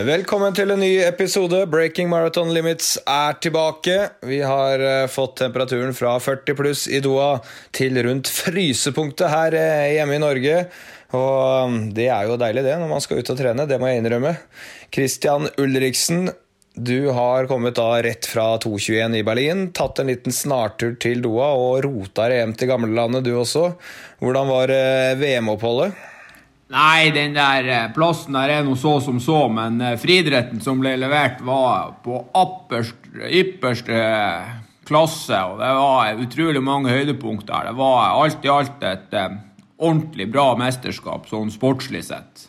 Velkommen til en ny episode. Breaking Marathon Limits er tilbake. Vi har eh, fått temperaturen fra 40 pluss i Doha til rundt frysepunktet her eh, hjemme i Norge. Og um, det er jo deilig, det, når man skal ut og trene. Det må jeg innrømme. Christian Ulriksen, du har kommet da rett fra 2.21 i Berlin. Tatt en liten snartur til Doha og rota hjem til gamlelandet, du også. Hvordan var eh, VM-oppholdet? Nei, den der eh, plassen der er noe så som så, men eh, friidretten som ble levert, var på apperst, ypperste eh, klasse, og det var utrolig mange høydepunkter. Det var alt i alt et ordentlig bra mesterskap, sånn sportslig sett.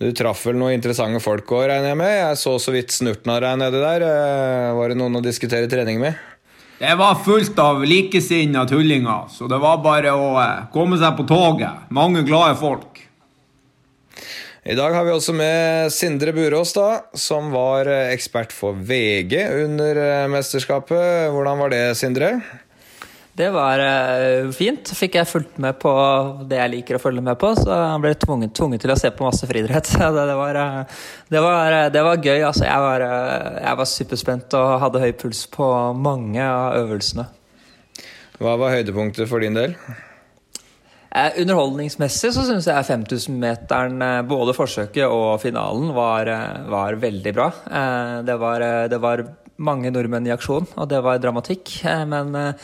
Du traff vel noen interessante folk òg, regner jeg med? Jeg så så vidt snurten av deg nedi der. Var det noen å diskutere trening med? Det var fullt av likesinnede tullinger, så det var bare å eh, komme seg på toget. Mange glade folk. I dag har vi også med Sindre Burås, da, som var eh, ekspert for VG under eh, mesterskapet. Hvordan var det, Sindre? Det var uh, fint. Fikk jeg fulgt med på det jeg liker å følge med på, så jeg ble tvunget, tvunget til å se på masse friidrett. Det, det, var, uh, det, var, uh, det var gøy. Altså, jeg, var, jeg var superspent og hadde høy puls på mange av øvelsene. Hva var høydepunktet for din del? Underholdningsmessig så syns jeg 5000-meteren, både forsøket og finalen, var, var veldig bra. Det var, det var mange nordmenn i aksjon, og det var dramatikk. Eh, men, eh,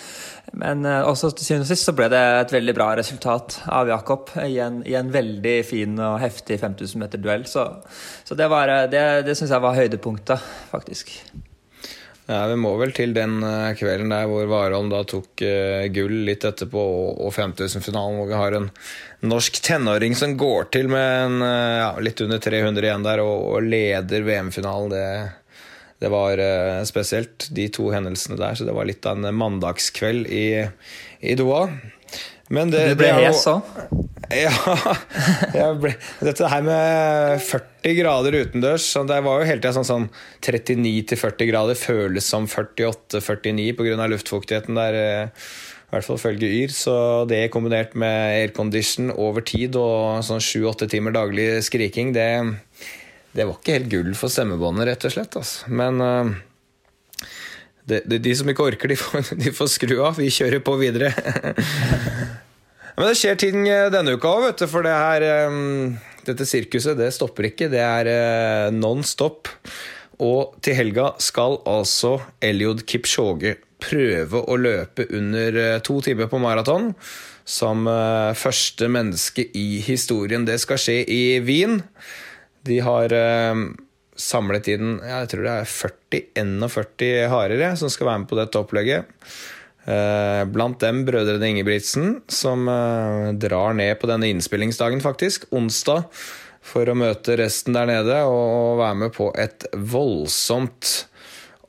men eh, også til syvende og sist så ble det et veldig bra resultat av Jakob i en, i en veldig fin og heftig 5000 meter duell. Så, så det, var, det, det syns jeg var høydepunktet, faktisk. Ja, Vi må vel til den kvelden der hvor Warholm da tok uh, gull litt etterpå, og, og 5000-finalen hvor vi har en norsk tenåring som går til med en, uh, ja, litt under 300 igjen der og, og leder VM-finalen. Det, det var uh, spesielt, de to hendelsene der. Så det var litt av en mandagskveld i, i Doha. Men det, du ble hes òg? Ja. Ble, dette her med 40 grader utendørs Det var jo hele tida sånn, sånn 39-40 grader føles som 48-49 pga. luftfuktigheten der. Eh, I hvert fall følge Yr. Så det kombinert med aircondition over tid og sånn 7-8 timer daglig skriking, det det var ikke helt gull for stemmebåndet, rett og slett. Altså. Men uh, det, det, de som ikke orker, de får, de får, skru av. Vi kjører på videre. Men det skjer ting eh, denne uka òg, For det her, um, dette sirkuset det stopper ikke. Det er uh, non stop. Og til helga skal altså Eliod Kipchoge prøve å løpe under to timer på maraton. Som første menneske i historien. Det skal skje i Wien. De har eh, samlet inn jeg tror det er 40-41 harer som skal være med på dette opplegget. Eh, blant dem brødrene Ingebrigtsen, som eh, drar ned på denne innspillingsdagen, faktisk, onsdag, for å møte resten der nede og være med på et voldsomt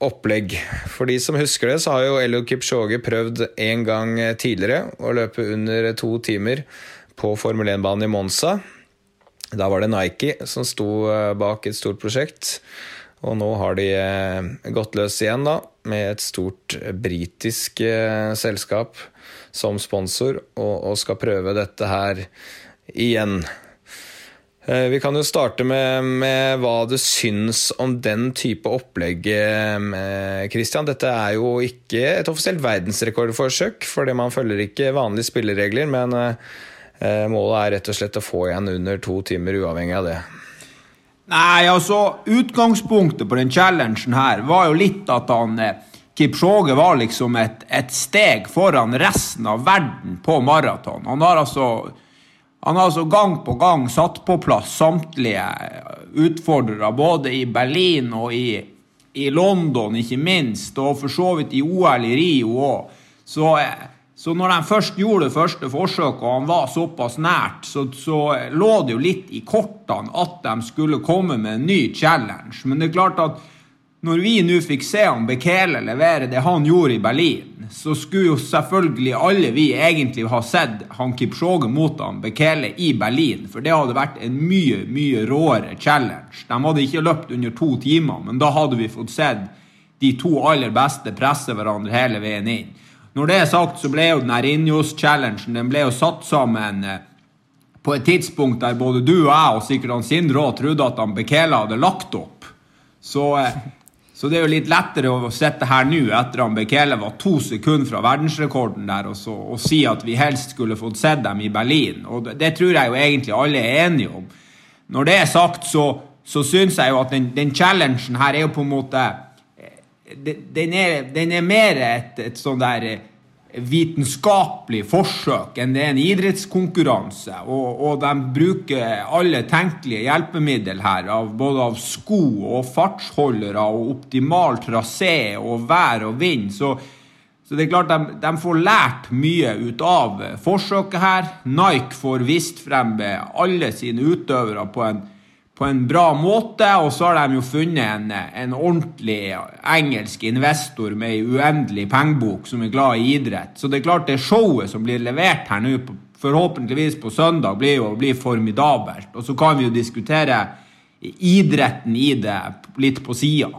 opplegg. For de som husker det, så har jo Elio Kipchoge prøvd en gang tidligere å løpe under to timer på Formel 1-banen i Monza. Da var det Nike som sto eh, bak et stort prosjekt. Og nå har de eh, gått løs igjen, da, med et stort britisk eh, selskap som sponsor, og, og, skal prøve dette her igjen. Vi kan jo starte med, med hva du syns om den type opplegg, Christian. Dette er jo ikke et offisielt verdensrekordforsøk, fordi man følger ikke vanlige spilleregler. men målet er rett og slett å få igjen under to timer, uavhengig av det. Nei, altså, Utgangspunktet på den challengen her var jo litt at han eh, Kipchoge var liksom et, et steg foran resten av verden på maraton. Han har altså han har altså gang på gang satt på plass samtlige utfordrere, både i Berlin og i, i London, ikke minst, og for så vidt i OL i Rio òg. Så eh, så når de først gjorde det første forsøket, og han var såpass nært, så, så, lå det jo litt i kortene at de skulle komme med en ny challenge. Men det er klart at når vi nå fikk se han Bekele levere det han gjorde i Berlin, så skulle jo selvfølgelig alle vi egentlig ha sett han Kipchoge mot han Bekele i Berlin. For det hadde vært en mye, mye råere challenge. De hadde ikke løpt under to timer, men da hadde vi fått sett de to aller beste presse hverandre hele veien inn. Når det er sagt, så ble jo den Rinjos-challengen den ble jo satt sammen eh, på et tidspunkt der både du og jeg og sikkert han Sindre òg trodde at han Bekela hadde lagt opp. Så, eh, så, det er jo litt lettere å sitte her nå etter han Bekele var to sekunder fra verdensrekorden der, og, så, og, si at vi helst skulle fått sett dem i Berlin. Og det, det, tror jeg jo egentlig alle er enige om. Når det er sagt, så, så syns jeg jo at den, den challengen her er jo på en måte Den er, den er mer et, et sånn der eh, vitenskapelig forsøk enn det er en idrettskonkurranse. Og, og, de bruker alle tenkelige hjelpemidler her, av, både av sko og fartsholdere og optimal trasé og vær og vind. Så, så det er klart de, de, får lært mye ut av forsøket her. Nike får vist frem alle sine utøvere på en på en bra måte, og så har de jo funnet en, en ordentlig engelsk investor med ei uendelig pengebok som er glad i idrett. Så det er klart det showet som blir levert her nå, forhåpentligvis på søndag, blir jo blir formidabelt. Og så kan vi jo diskutere idretten i det litt på sida.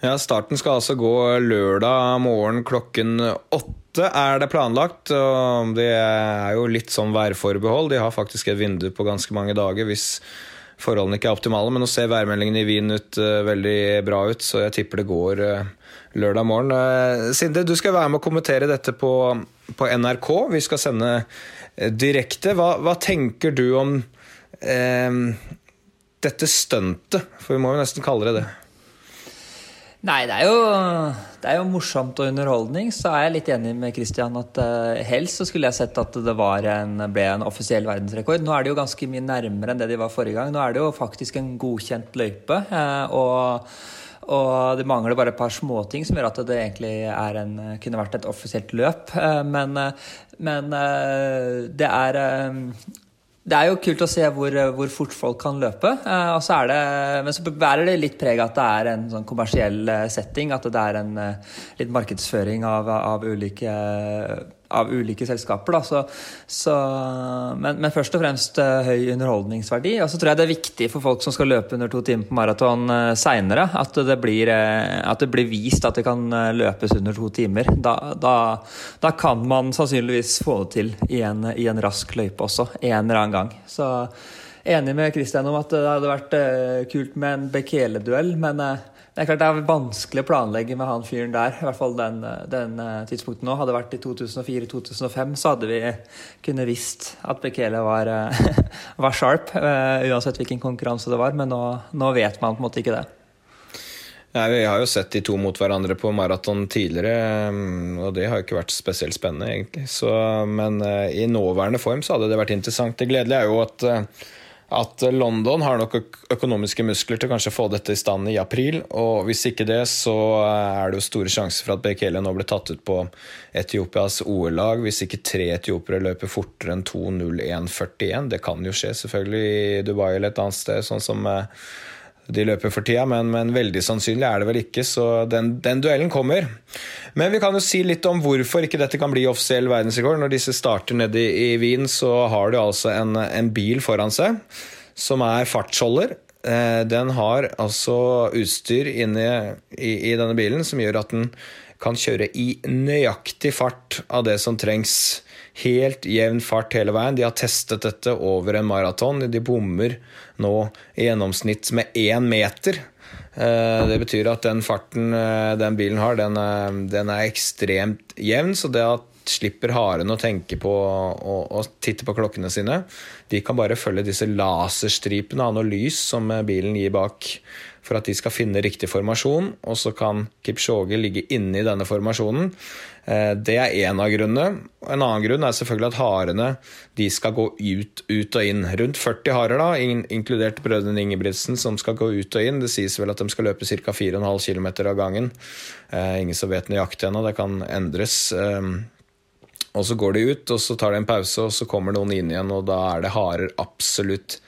Ja, Starten skal altså gå lørdag morgen klokken åtte, er det planlagt. og Det er jo litt sånn værforbehold. De har faktisk et vindu på ganske mange dager hvis forholdene ikke er optimale. Men nå ser værmeldingen i Wien ut uh, veldig bra ut, så jeg tipper det går uh, lørdag morgen. Uh, Sinde, du skal være med å kommentere dette på, på NRK. Vi skal sende direkte. Hva, hva, tenker du om dette stuntet? For vi må jo nesten kalle det det. Nei, det er, jo, det er, jo, morsomt og underholdning. Så er jeg litt enig med Christian at uh, helst så skulle jeg sett at det en, ble en offisiell verdensrekord. Nå er det jo ganske mye nærmere enn det de var forrige gang. Nå er det jo faktisk en godkjent løype. Uh, og, og, det mangler bare et par småting som gjør at det egentlig en, kunne vært et offisielt løp. Uh, men, men det er det er jo kult å se hvor, hvor fort folk kan løpe. Eh, så det, men så bærer det litt preg at det er en sånn kommersiell eh, setting. At det er en eh, litt markedsføring av, av ulike av ulike selskaper. Så, så, men, men, først og fremst uh, høy underholdningsverdi. Og så tror jeg det er viktig for folk som skal løpe under to timer på maraton uh, seinere, at, uh, at det blir vist at det kan løpes under to timer. Da, da, da, kan man sannsynligvis få det til i en, i en rask løype også, en eller annen gang. Så enig med Kristian om at det hadde vært kult med en Bekele-duell, men det er klart det er vanskelig å planlegge med han fyren der. I hvert fall den, den uh, tidspunktet nå. Hadde det vært i 2004-2005, så hadde vi kunne visst at Bekele var, uh, var sharp. Uh, uansett hvilken konkurranse det var. Men nå, nå, vet man på en måte ikke det. Ja, vi har jo sett de to mot hverandre på maraton tidligere, og det har jo ikke vært spesielt spennende, egentlig. Så, men i nåværende form så hadde det vært interessant. Det gledelige er jo at at London har nok økonomiske muskler til kanskje å få dette i stand i april. Og hvis ikke det, så er det jo store sjanser for at Bekele nå blir tatt ut på Etiopias OL-lag. Hvis ikke tre etiopiere løper fortere enn 2.01,41. Det kan jo skje, selvfølgelig, i Dubai eller et annet sted, sånn som eh, de løper for tida, men, men, veldig sannsynlig er det vel ikke, så den, den, duellen kommer. Men vi kan jo si litt om hvorfor ikke dette kan bli offisiell verdensrekord. Når disse starter nede i, i Wien, så har du altså en, en, bil foran seg som er fartsholder. Eh, den har altså utstyr inne i, i denne bilen som gjør at den kan kjøre i nøyaktig fart av det som trengs. Helt jevn fart hele veien. De har testet dette over en maraton. De bommer nå i gjennomsnitt med én meter. Eh, det betyr at den farten eh, den bilen har, den er, den er ekstremt jevn. Så det at slipper haren å tenke på å titte på klokkene sine. De kan bare følge disse laserstripene av noe lys som bilen gir bak for at de skal finne riktig formasjon, og så kan Kipchoge ligge inne i denne formasjonen. Eh, det er én av grunnene. En annen grunn er selvfølgelig at harene de skal gå ut, ut og inn. Rundt 40 harer, da, inkludert brødrene Ingebrigtsen, som skal gå ut og inn. Det sies vel at de skal løpe ca. 4,5 km av gangen. Eh, ingen som vet nøyaktig ennå, det kan endres. Eh, og så går de ut, og så tar de en pause, og så kommer noen inn igjen, og da er det harer absolutt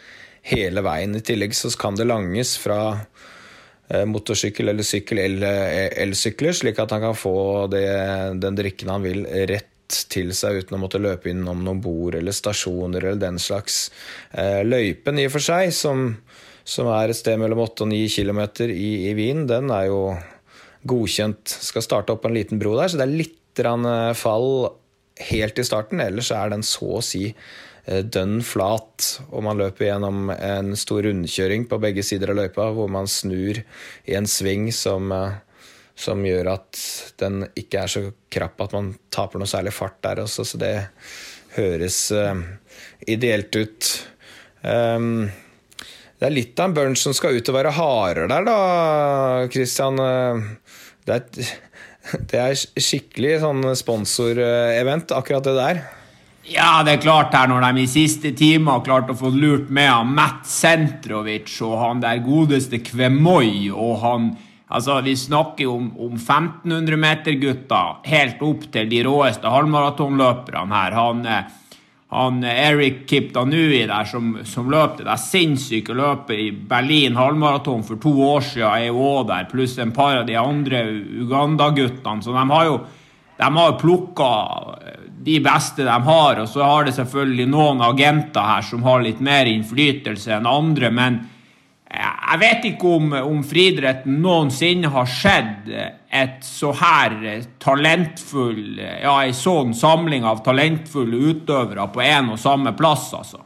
hele veien. I tillegg så kan det langes fra motorsykkel eller sykkel eller elsykler, slik at han kan få det, den drikken han vil, rett til seg uten å måtte løpe innom noen bord eller stasjoner eller den slags. Eh, løypen i og for seg, som, som er et sted mellom 8 og 9 km i, i Wien, den er jo godkjent. Skal starte opp en liten bro der, så det er litt fall helt i starten. Ellers er den så å si dønn flat, og man løper gjennom en stor rundkjøring på begge sider av løypa, hvor man snur i en sving som, som gjør at den ikke er så krapp at man taper noe særlig fart der også, så det høres ideelt ut. Um, det er litt av en bunch som skal ut og være harder der, da, Christian. Det er, det er skikkelig sånn sponsorevent, akkurat det der. Ja, det er klart her når de i siste time har klart å få lurt med han Matt Sentrovic og han der godeste Kvemoi og han Altså, Vi snakker om, om 1500-metergutter helt opp til de råeste halvmaratonløperne her. Han han Eric Kiptanui der som, som løp det der sinnssyke løpet i Berlin halvmaraton for to år siden, er jo òg der, pluss en par av de andre Uganda-guttene. Så de har jo de har plukka de beste de har, og så har det selvfølgelig noen agenter her som har litt mer innflytelse enn andre. men jeg vet ikke om, om friidretten noensinne har sett et så her talentfull Ja, ei sånn samling av talentfulle utøvere på én og samme plass, altså.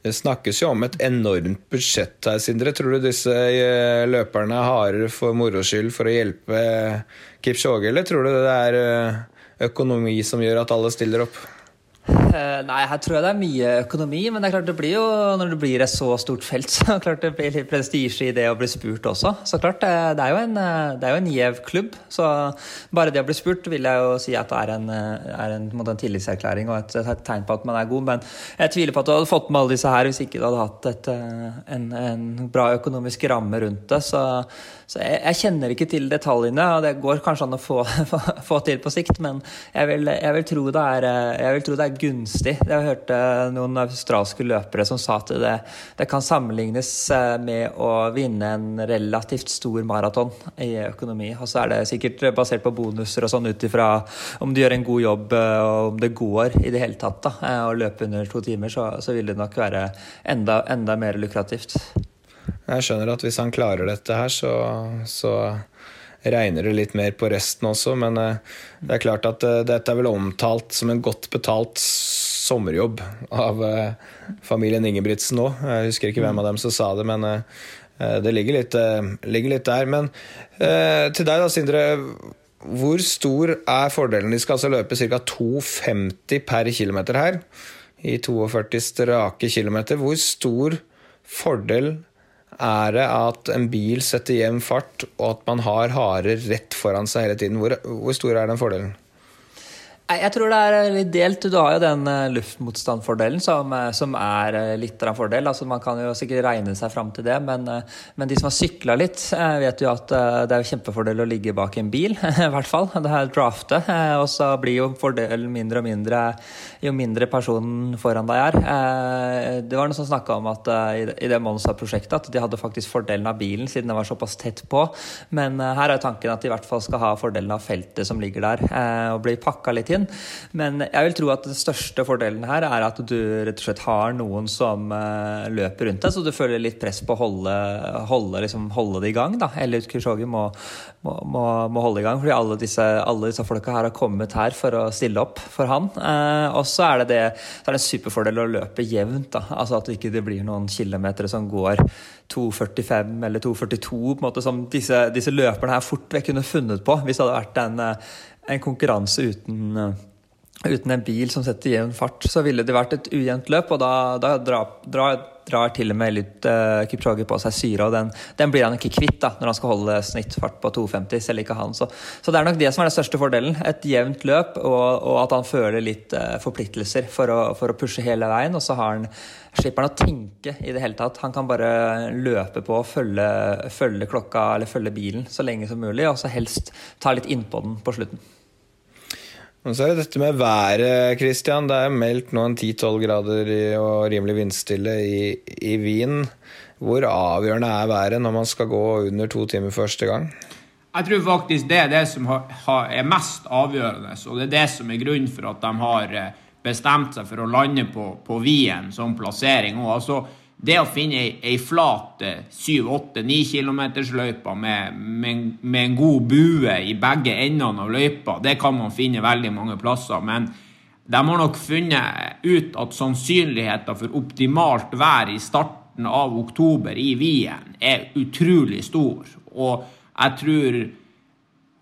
Det snakkes jo om et enormt budsjett her, Sindre. Tror du disse eh, løperne har for moro skyld for å hjelpe Kipchoge, eller tror du det er eh, økonomi som gjør at alle stiller opp? Uh, nei, her tror jeg det er mye økonomi, men det er klart det blir jo, når det blir et så stort felt, så klart det blir litt prestisje i det å bli spurt også. Så klart, det, det er jo en, det er jo en gjev klubb, så bare det å bli spurt vil jeg jo si at det er en, er en, en, tillitserklæring og et, et, tegn på at man er god. Men jeg tviler på at du hadde fått med alle disse her hvis ikke du hadde hatt et, eh, en bra økonomisk ramme rundt det. Så, så jeg, jeg, kjenner ikke til detaljene, og det går kanskje an å få, få, få til på sikt, men jeg vil, jeg vil, tro, det er, jeg vil tro det er gunstig. Jeg hørte noen australske løpere som sa at det, det kan sammenlignes eh, med å vinne en relativt stor maraton i økonomi. Og så er det sikkert basert på bonuser og sånn ut ifra om du gjør en god jobb eh, og om det går i det hele tatt da, eh, å løpe under to timer, så, så vil det nok være enda, enda mer lukrativt. Jeg skjønner at hvis han klarer dette her, så, så regner det litt mer på resten også, men uh, det er klart at uh, dette er vel omtalt som en godt betalt sommerjobb av uh, familien Ingebrigtsen nå. Jeg husker ikke hvem av dem som sa det, men det ligger litt, ligger litt, der. Men til deg da, Sindre. Hvor stor er fordelen? De skal altså løpe ca. 2,50 per km her. I 42 strake kilometer. Hvor stor fordel er det at en bil setter jevn fart, og at man har harer rett foran seg hele tiden? Hvor, hvor stor er den fordelen? Jeg tror det er litt delt. Du har jo den luftmotstandsfordelen luftmotstandfordelen som, eh, som er eh, litt av en fordel. Altså, man kan jo sikkert regne seg fram til det, men, men de som har sykla litt, vet jo at det er kjempefordel å ligge bak en bil, i hvert fall. Det her draftet. Og så blir jo fordelen mindre og mindre jo mindre personen foran deg er. Det var noen som snakka om at i det Monsa-prosjektet at de hadde faktisk fordelen av bilen, siden den var såpass tett på. Men her er tanken at de i hvert fall skal ha fordelen av feltet som ligger der, og bli pakka litt inn veien. Men jeg vil tro at den største fordelen her er at du rett og slett har noen som uh, løper rundt deg, så du føler litt press på å holde, holde, liksom, holde det i gang. da. Eller Kyrkjoggi må, må, må, må, holde i gang, fordi alle disse, alle disse folka her har kommet her for å stille opp for han. Uh, og så er det en superfordel å løpe jevnt. da. Altså At det ikke blir noen kilometer som går 2,45 eller 2,42, på en måte som disse, disse løperne her fort vekk kunne funnet på hvis det hadde vært en, eh, en konkurranse uten, eh, uten en bil som setter jevn fart, så ville det vært et ujevnt løp. Og da, da drar, drar, drar, til og med litt uh, Kipchoge på seg syre, og den, den, blir han ikke kvitt da, når han skal holde snittfart på 2,50, selv ikke han. Så, så, det er nok det som er den største fordelen. Et jevnt løp, og, og at han føler litt uh, forpliktelser for å, for å, pushe hele veien. Og så han, slipper han å tenke i det hele tatt. Han kan bare løpe på og følge, følge klokka eller følge bilen så lenge som mulig, og så helst ta litt innpå den på slutten. Og så er det dette med været, Christian. Det er meldt nå en 10-12 grader og rimelig vindstille i, i Wien. Hvor avgjørende er været når man skal gå under to timer første gang? Jeg tror faktisk det er det som er mest avgjørende, og det er det som er grunnen for at de har eh, bestemt seg for å lande på, på Wien som plassering. Og altså, det å finne ei, ei flat 7-8-9 km-løype med, med, med, en god bue i begge endene av løypa, det kan man finne veldig mange plasser. Men de har nok funnet ut at sannsynligheten for optimalt vær i starten av oktober i Wien er utrolig stor. Og jeg tror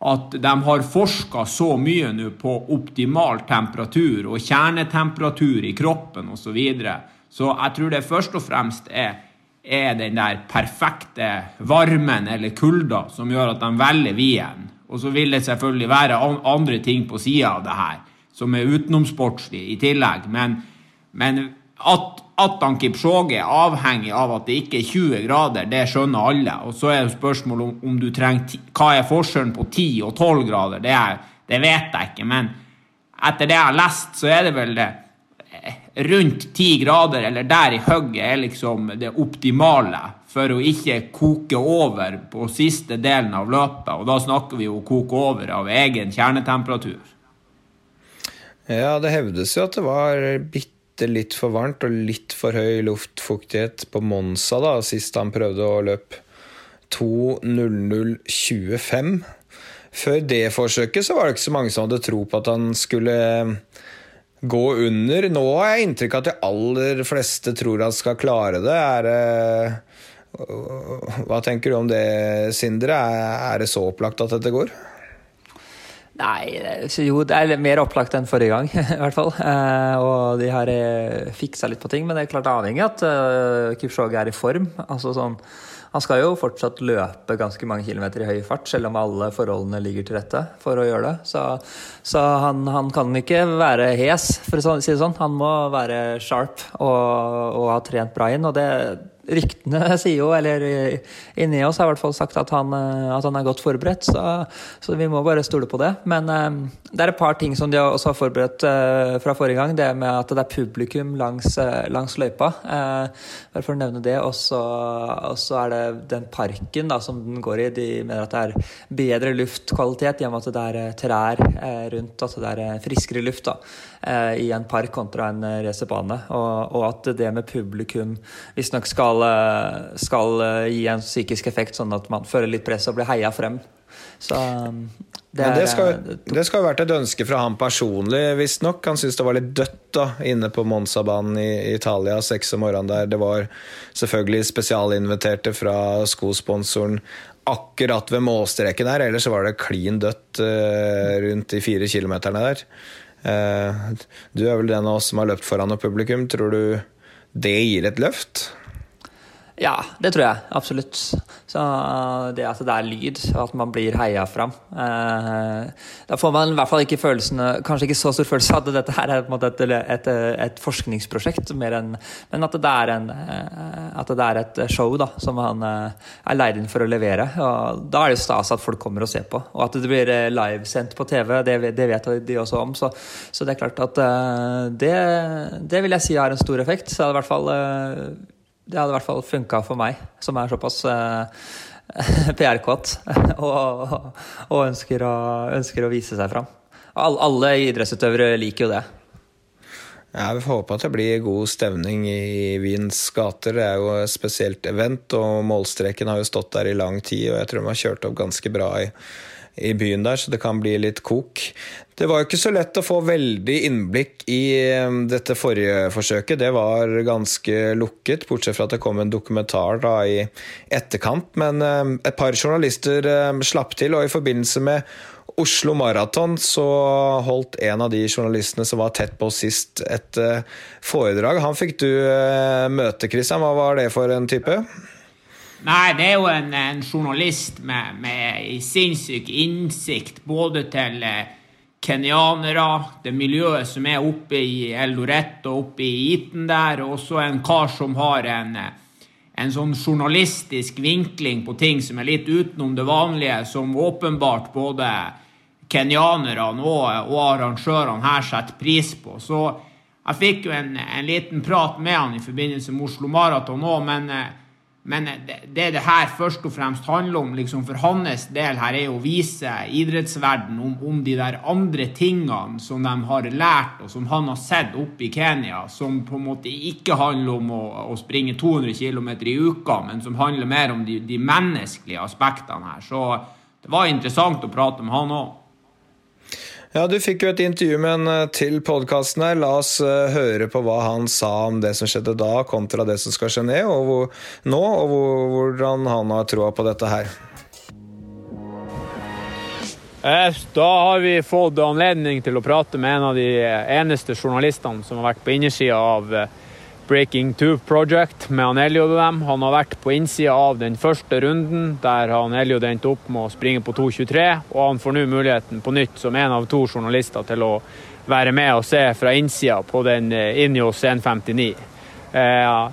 at de har forska så mye nå på optimal temperatur og kjernetemperatur i kroppen osv. Så, videre. Så jeg tror det først og fremst er, er den der perfekte varmen eller kulda som gjør at de velger Wien. Og så vil det selvfølgelig være andre ting på sida av det her som er utenomsportslig i tillegg. Men, men at, at han Kipchoge er avhengig av at det ikke er 20 grader, det skjønner alle. Og så er det spørsmålet om, om du trenger Hva er forskjellen på 10 og 12 grader? Det, er, det, vet jeg ikke. Men etter det jeg har lest, så er det vel det rundt 10 grader, eller der i hugget, er liksom det optimale for å ikke koke over på siste delen av løpet. Og da snakker vi jo koke over av egen kjernetemperatur. Ja, det hevdes jo at det var bitte litt for varmt og litt for høy luftfuktighet på Monsa da, sist han prøvde å løpe 2.00,25. Før det forsøket så var det ikke så mange som hadde tro på at han skulle gå under. Nå har jeg inntrykk av at de aller fleste tror han skal klare det. Er, hva tenker du om det, Sindre? Er det så opplagt at dette går? Nei, jo, det er mer opplagt enn forrige gang, i hvert fall. Eh, og de har eh, fiksa litt på ting, men det er klart avhengig av at uh, Kipchoge er i form. Altså sånn, han skal jo fortsatt løpe ganske mange kilometer i høy fart, selv om alle forholdene ligger til rette for å gjøre det. Så, så han, han, kan ikke være hes, for å si det sånn. Han må være sharp og, og ha trent bra inn. og det ryktene sier jo, eller inni oss har i hvert fall sagt at han, eh, at han er godt forberedt, så, så, vi må bare stole på det. Men um, det er et par ting som de også har forberedt uh, fra forrige gang. Det med at det er publikum langs, uh, langs løypa. Uh, bare for å nevne det. Og så er det den parken da, som den går i. De mener at det er bedre luftkvalitet gjennom at det er trær rundt, at det er friskere luft da, i en park kontra en racerbane. Og, og at det med publikum visstnok skal skal, eh, skal eh, gi en psykisk effekt, sånn at man føler litt press og blir heia frem. Så um, det, er, det, skal, eh, det skal ha vært et ønske fra han personlig, visstnok. Han syntes det var litt dødt da, inne på Monza-banen i Italia seks om morgenen der. Det var selvfølgelig spesialinviterte fra skosponsoren akkurat ved målstreken der. Ellers var det klin dødt rundt de fire kilometerne der. Du er vel den av oss som har løpt foran noe publikum. Tror du det gir et løft? Ja, det tror jeg absolutt. Så det at det er lyd, og at man blir heia fram eh, Da får man i hvert fall ikke følelsen Kanskje ikke så stor følelse av at dette her er et, et, et, forskningsprosjekt, en, men at det, er en, eh, at det er et show da, som han eh, er leid inn for å levere. Og da er det stas at folk kommer og ser på. Og at det blir eh, livesendt på TV, det, det, vet de også om. Så, så det er klart at det, det, vil jeg si har en stor effekt. Så det er i hvert fall det hadde i hvert fall funka for meg, som er såpass uh, PR-kåt og, og ønsker, å, ønsker, å, vise seg fram. All, alle idrettsutøvere liker jo det. Jeg vil håpe at det blir god stemning i Wiens gater. Det er jo et spesielt event, og målstreken har jo stått der i lang tid, og jeg tror de har kjørt opp ganske bra i i byen der, så det kan bli litt kok. Det var jo ikke så lett å få veldig innblikk i um, dette forrige forsøket. Det var ganske lukket, bortsett fra at det kom en dokumentar da i etterkant. Men um, et par journalister um, slapp til, og i forbindelse med Oslo Maraton så holdt en av de journalistene som var tett på sist, et uh, foredrag. Han fikk du uh, møte, Christian. Hva var det for en type? Nei, det er jo en, en journalist med, med sinnssyk innsikt både til eh, kenyanere, det miljøet som er oppe i Eldoret og oppe i Iten der, og også en kar som har en, en sånn journalistisk vinkling på ting som er litt utenom det vanlige, som åpenbart både kenyanerne og, og arrangørene her setter pris på. Så jeg fikk jo en, en liten prat med han i forbindelse med Oslo Maraton òg, men eh, men det, det det her først og fremst handler om liksom for hans del, her er å vise idrettsverdenen om, om, de der andre tingene som de har lært, og som han har sett oppe i Kenya, som på en måte ikke handler om å, å springe 200 km i uka, men som handler mer om de, de menneskelige aspektene her. Så det var interessant å prate med han òg. Ja, Du fikk jo et intervju med en eh, til podkasten her. La oss uh, høre på hva han sa om det som skjedde da, kontra det som skal skje ned, og hvor, nå, og hvor, hvordan han har troa på dette her. Da har vi fått anledning til å prate med en av de eneste journalistene som har vært på innersida av Breaking Two Project med han Elliot og dem. Han har vært på innsida av den første runden, der han Elliot endte opp med å springe på 2.23. Og han får nå muligheten på nytt, som en av to journalister, til å være med og se fra innsida på den eh, Injos 159. Eh,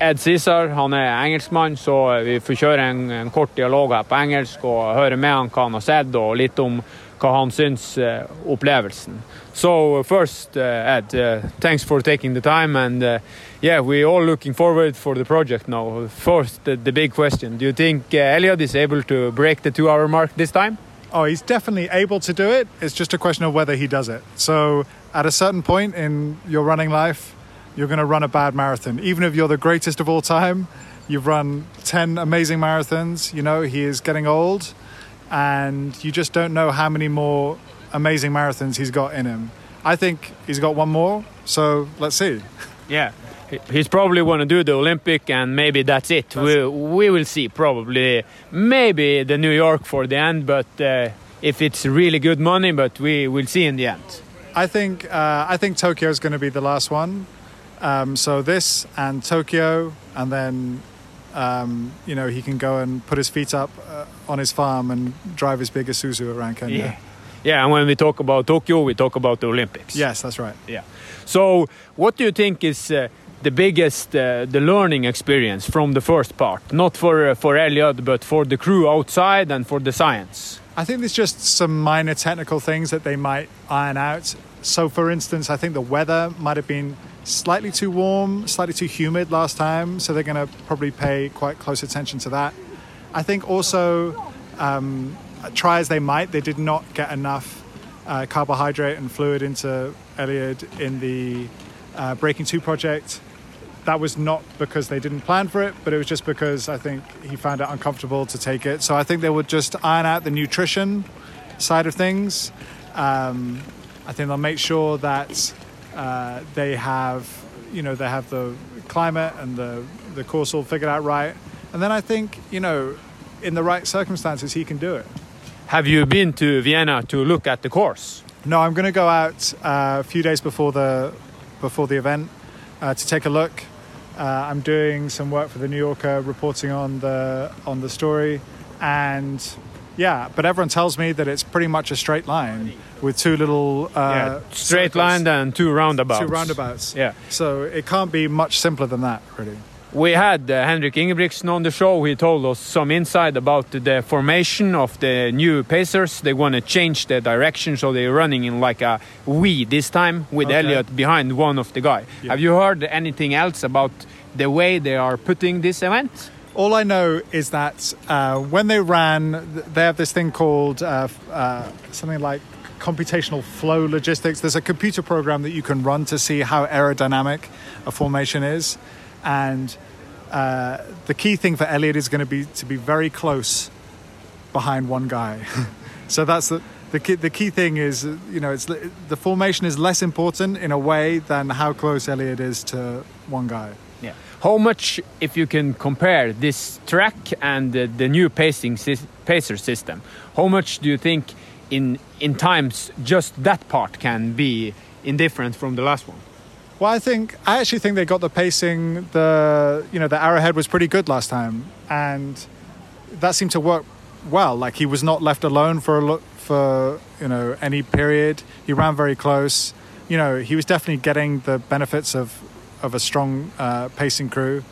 Ed Cæsar han er engelskmann, så vi får kjøre en, en, kort dialog her på engelsk og høre med han hva han har sett, og litt om hva han syns uh, opplevelsen. So first, uh, Ed, uh, thanks for taking the time and yeah, we're all looking forward for the project now. First, the, the big question: Do you think uh, Elliot is able to break the two-hour mark this time? Oh, he's definitely able to do it. It's just a question of whether he does it. So, at a certain point in your running life, you're going to run a bad marathon. Even if you're the greatest of all time, you've run 10 amazing marathons. You know, he is getting old, and you just don't know how many more amazing marathons he's got in him. I think he's got one more, so let's see. Yeah he's probably going to do the Olympic, and maybe that's it. That's we we will see. Probably, maybe the New York for the end, but uh, if it's really good money, but we will see in the end. I think uh, I think Tokyo is going to be the last one. Um, so this and Tokyo, and then um, you know he can go and put his feet up uh, on his farm and drive his big Isuzu around Kenya. Yeah. Yeah, and when we talk about Tokyo, we talk about the Olympics. Yes, that's right. Yeah. So, what do you think is uh, the biggest uh, the learning experience from the first part not for uh, for Elliot but for the crew outside and for the science I think there's just some minor technical things that they might iron out so for instance I think the weather might have been slightly too warm slightly too humid last time so they're going to probably pay quite close attention to that I think also um, try as they might they did not get enough uh, carbohydrate and fluid into Elliot in the uh, Breaking 2 project that was not because they didn't plan for it, but it was just because I think he found it uncomfortable to take it. So I think they would just iron out the nutrition side of things. Um, I think they'll make sure that uh, they have, you know, they have the climate and the the course all figured out right. And then I think, you know, in the right circumstances, he can do it. Have you been to Vienna to look at the course? No, I'm going to go out uh, a few days before the before the event uh, to take a look. Uh, I'm doing some work for the New Yorker, reporting on the on the story, and yeah, but everyone tells me that it's pretty much a straight line with two little uh, yeah, straight circles, line and two roundabouts. Two roundabouts. Yeah. So it can't be much simpler than that, really. We had uh, Henrik Ingebrigtsen on the show. He told us some insight about the formation of the new Pacers. They want to change the direction, so they're running in like a V this time with okay. Elliot behind one of the guy. Yeah. Have you heard anything else about the way they are putting this event? All I know is that uh, when they ran, they have this thing called uh, uh something like computational flow logistics. There's a computer program that you can run to see how aerodynamic a formation is and uh, the key thing for Elliot is going to be to be very close behind one guy. so that's the the key, the key thing is you know it's the formation is less important in a way than how close Elliot is to one guy. Yeah. How much, if you can compare this track and the, the new pacing pacer system, how much do you think in in times just that part can be indifferent from the last one? Well, I think I actually think they got the pacing. The you know the arrowhead was pretty good last time, and that seemed to work well. Like he was not left alone for a for you know any period. He ran very close. You know he was definitely getting the benefits of of a strong uh, pacing crew.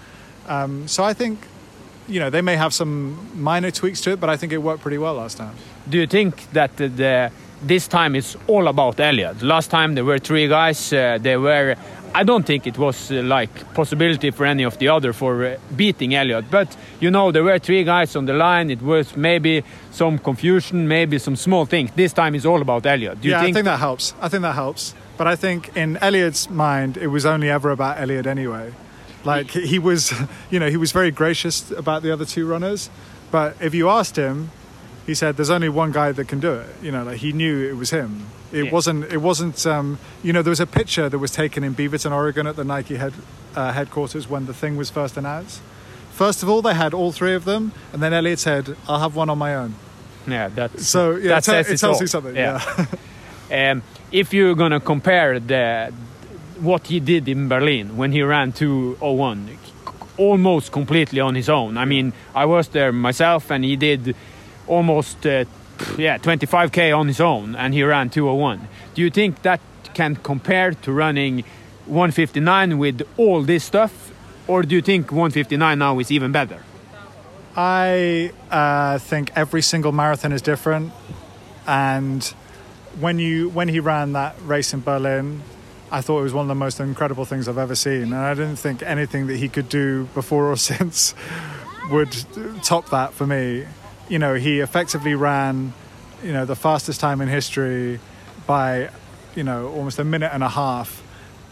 Um, so I think you know they may have some minor tweaks to it, but I think it worked pretty well last time. Do you think that the, this time it's all about Elliot? Last time there were three guys. Uh, they were I don't think it was uh, like possibility for any of the other for uh, beating Elliot. But you know, there were three guys on the line. It was maybe some confusion, maybe some small things. This time is all about Elliot. Do you yeah, think I think that helps. I think that helps. But I think in Elliot's mind, it was only ever about Elliot anyway. Like he was, you know, he was very gracious about the other two runners. But if you asked him, he said there's only one guy that can do it. You know, like he knew it was him. It Yeah. wasn't. It wasn't. Um, you know, there was a picture that was taken in Beaverton, Oregon, at the Nike head, uh, headquarters when the thing was first announced. First of all, they had all three of them, and then Elliot said, "I'll have one on my own." Yeah, that's So yeah, that it, te- says it it tells all. you something. Yeah. yeah. Um, if you're gonna compare the what he did in Berlin when he ran 201, almost completely on his own. I mean, I was there myself, and he did almost uh, yeah 25k on his own, and he ran 201. Do you think that can compare to running 159 with all this stuff, or do you think 159 now is even better? I uh, think every single marathon is different, and when you when he ran that race in Berlin, I thought it was one of the most incredible things I've ever seen, and I didn't think anything that he could do before or since would top that for me. You know, he effectively ran, you know, the fastest time in history by, you know, almost a minute and a half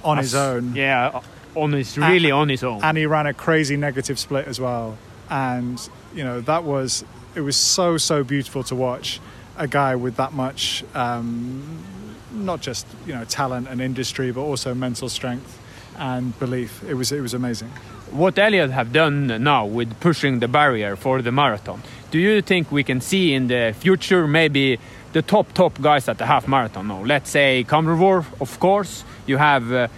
on his own. Yeah, on his really on his own. and he ran a crazy negative split as well. And you know that was it was so so beautiful to watch a guy with that much um, not just you know talent and industry but also mental strength and belief. It was it was amazing. What Elliot have done now with pushing the barrier for the marathon, do you think we can see in the future maybe the top top guys at the half marathon now? Let's say Kamrovor, of course. You have uh,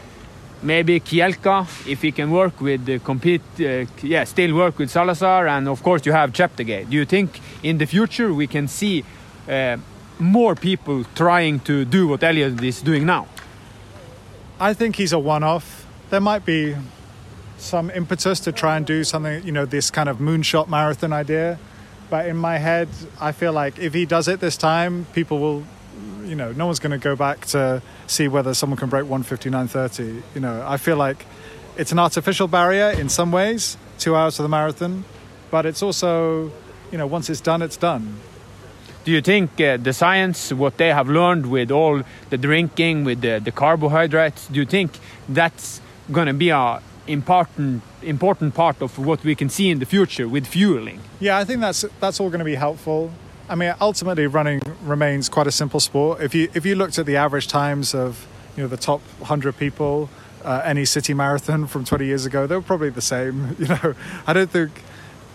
maybe Kielka, if he can work with uh, compete, uh, yeah, still work with Salazar, and of course you have Cheptegei. Do you think in the future we can see uh, more people trying to do what Elliot is doing now? i think he's a one-off there might be some impetus to try and do something you know this kind of moonshot marathon idea but in my head i feel like if he does it this time people will you know no one's going to go back to see whether someone can break 159.30 you know i feel like it's an artificial barrier in some ways two hours for the marathon but it's also you know once it's done it's done. Do you think uh, the science, what they have learned with all the drinking, with the, the carbohydrates, do you think that's going to be a important important part of what we can see in the future with fueling? Yeah, I think that's that's all going to be helpful. I mean, ultimately, running remains quite a simple sport. If you if you looked at the average times of you know the top hundred people, uh, any city marathon from 20 years ago, they were probably the same. You know, I don't think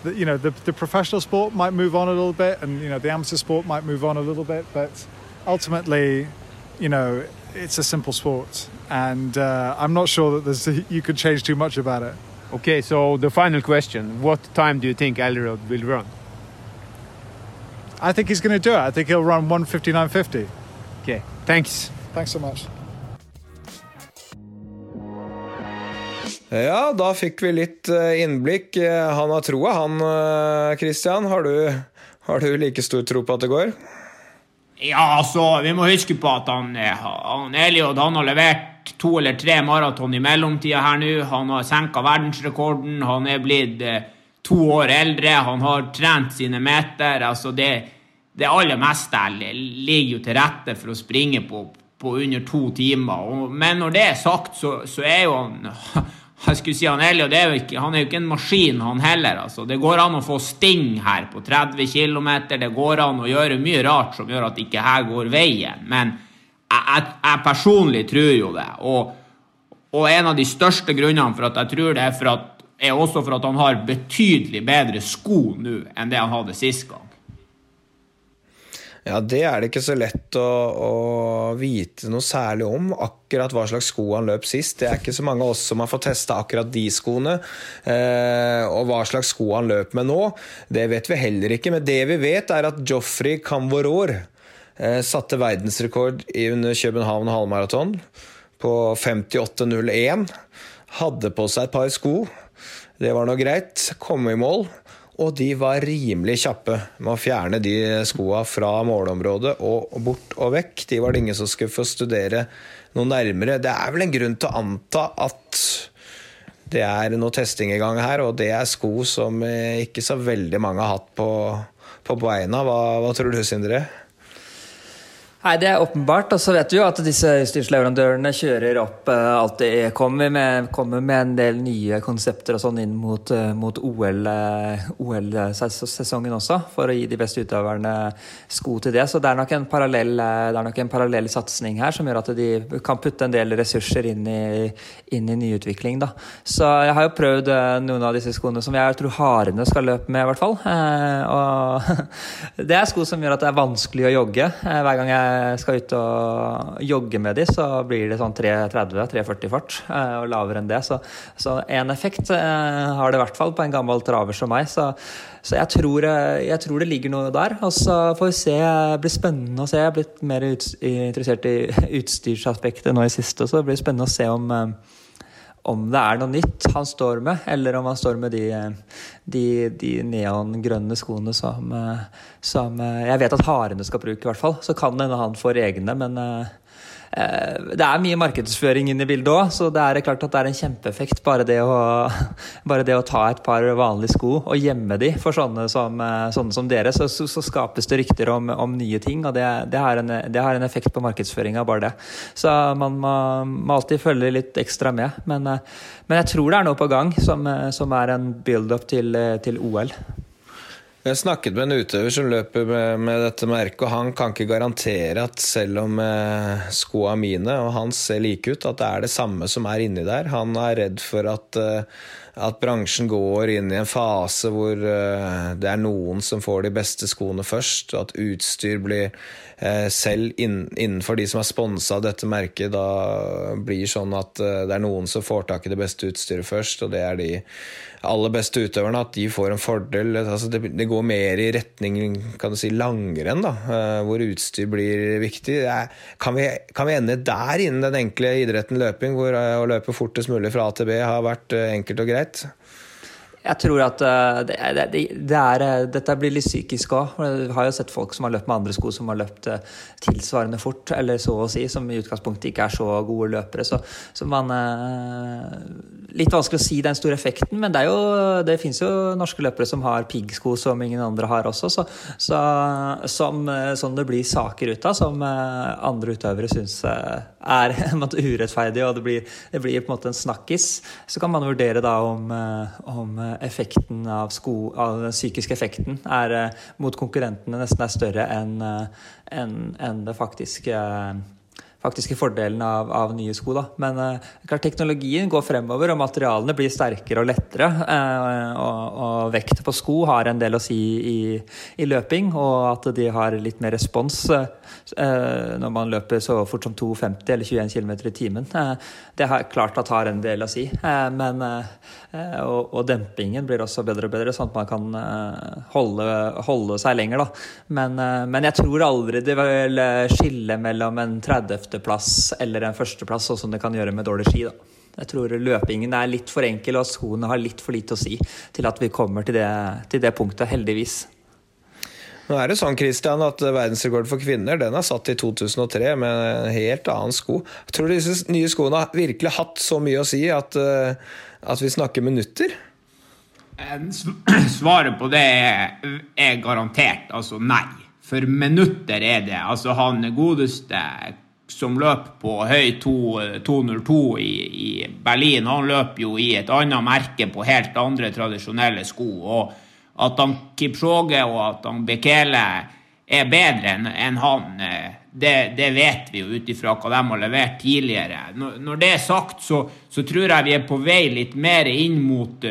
that you know the the professional sport might move on a little bit, and you know the amateur sport might move on a little bit, but ultimately, you know, it's a simple sport, and uh, I'm not sure that there's you could change too much about it. Okay, so the final question: What time do you think Elliot will run? I think he's going to do it. I think he'll run 159.50. Okay, thanks. Thanks so much. Ja, da fikk vi litt eh, innblikk. Eh, Han har troa, han eh, Christian. Har du, har du like stor tro på at det går? Ja, altså, vi må huske på at han, eh, han Eliod han har levert to eller tre maraton i mellomtida her nå. Han har senka verdensrekorden. Han er blitt eh, to år eldre. Han har trent sine meter. Altså, det, det aller meste ligger jo til rette for å springe på, på under to timer. Men når det er sagt, så, så er jo han jeg skulle si han Elliot er ikke, han er jo ikke en maskin, han heller. altså. Det går an å få sting her på 30 km. Det går an å gjøre mye rart som gjør at ikke her går veien. Men jeg, jeg, jeg personlig tror jo det. Og, og en av de største grunnene for at jeg tror det, er, for at, er også for at han har betydelig bedre sko nå enn det han hadde sist gang. Ja, det er det ikke så lett å, å vite noe særlig om. Akkurat hva slags sko han løp sist. Det er ikke så mange av oss som har fått testa akkurat de skoene. Eh, og hva slags sko han løp med nå, det vet vi heller ikke. Men det vi vet, er at Joffrey Camvoror eh, satte verdensrekord under København halvmaraton på 58,01. Hadde på seg et par sko. Det var nå greit. Kom i mål. Og de var rimelig kjappe med å fjerne de skoa fra målområdet og bort og vekk. De var det ingen som skulle få studere noe nærmere. Det er vel en grunn til å anta at det er noe testing i gang her, og det er sko som eh, ikke så veldig mange har hatt på, på beina. Hva, hva tror du, Sindre? Nei, Det er åpenbart. Og så vet vi jo at disse utstyrsleverandørene kjører opp uh, alltid kommer med, kommer med, en del nye konsepter og sånn inn mot, uh, mot OL-sesongen uh, OL også, for å gi de beste utøverne sko til det. Så det er nok en parallell, parallell satsing her som gjør at de kan putte en del ressurser inn i, inn i nyutvikling. Da. Så jeg har jo prøvd noen av disse skoene som jeg tror harene skal løpe med, i hvert fall. og det er sko som gjør at det er vanskelig å jogge hver gang jeg skal ut og jogge med de, så blir det sånn 3.30-3.40 fart, eh, og lavere enn det. Så, så en effekt eh, har det i hvert fall på en gammel traver som meg. Så, så jeg, tror, eh, jeg, tror, det ligger noe der. Og så får vi se. Det blir spennende å se. Jeg er blitt mer interessert i utstyrsaspektet nå i siste, så det blir spennende å se om om det er noe nytt han står med, eller om han står med de, de, de neongrønne skoene som, som, Jeg vet at harene skal bruke, i hvert fall. Så kan hende han får egne, men Eh, det er mye markedsføring inne i bildet òg, så det er klart at det er en kjempeeffekt bare det å, bare det å ta et par vanlige sko og gjemme de for sånne som, eh, sånne som dere. Så, så, så, skapes det rykter om, om nye ting, og det, det, har en, det, har en, effekt på markedsføringa, bare det. Så man må, må, alltid følge litt ekstra med. Men, eh, men, jeg tror det er noe på gang som, som er en build-up til, til OL. Jeg snakket med en utøver som løper med, med, dette merket, og han kan ikke garantere at selv om eh, skoa mine og hans ser like ut, at det er det samme som er inni der. Han er redd for at, eh, at bransjen går inn i en fase hvor eh, det er noen som får de beste skoene først, og at utstyr blir selv innenfor de som er sponsa dette merket, da blir sånn at eh, det er noen som får tak i det beste utstyret først, og det er de aller beste utøverne, at de får en fordel. Altså det, det, går mer i retning kan du si, langrenn, da, eh, hvor utstyr blir viktig. Kan vi, kan vi, ende der innen den enkle idretten løping, hvor eh, å løpe fortest mulig fra A til B har vært eh, enkelt og greit? Jeg tror at det, det, det er, dette blir litt psykisk òg. Vi har jo sett folk som har løpt med andre sko som har løpt tilsvarende fort, eller så å si, som i utgangspunktet ikke er så gode løpere. Så, så man litt vanskelig å si den store effekten, men det, er jo, det fins jo norske løpere som har piggsko som ingen andre har også, så, så, som, som, det blir saker ut av, som eh, andre utøvere syns eh, er urettferdig, og det blir, det blir, på en måte en snakkis. Så kan man vurdere da om, eh, om effekten av, sko, av den psykiske effekten er, mot konkurrentene nesten er større enn en, en det faktiske faktiske fordelen av, av nye sko. Da. Men eh, teknologien går fremover, og materialene blir sterkere og lettere. Eh, og, og, vekt på sko har en del å si i, i løping, og at de har litt mer respons eh, når man løper så fort som 2,50 eller 21 km i timen. det har klart at har en del å si. men, og, og, dempingen blir også bedre og bedre, sånn at man kan holde, holde seg lenger. Da. Men, men jeg tror aldri det vil skille mellom en 30 åttendeplass eller en førsteplass, sånn som det kan gjøre med dårlig ski. da. Jeg tror løpingen er litt for enkel, og skoene har litt for lite å si til at vi kommer til det, til det punktet, heldigvis. Nå er det sånn Christian, at Verdensrekord for kvinner den er satt i 2003 med en helt annen sko. Jeg tror disse nye skoene har virkelig hatt så mye å si at, eh, at vi snakker minutter? Svaret på det er garantert altså nei. For minutter er det. Altså Han godeste som løper på høy 202 i, i, Berlin, han løper jo i et annet merke på helt andre tradisjonelle sko. og At han Kipchoge og at han Bekele er bedre enn en han, eh, det, det, vet vi jo ut ifra hva de har levert tidligere. Når, når det er sagt, så, så, tror jeg vi er på vei litt mer inn mot,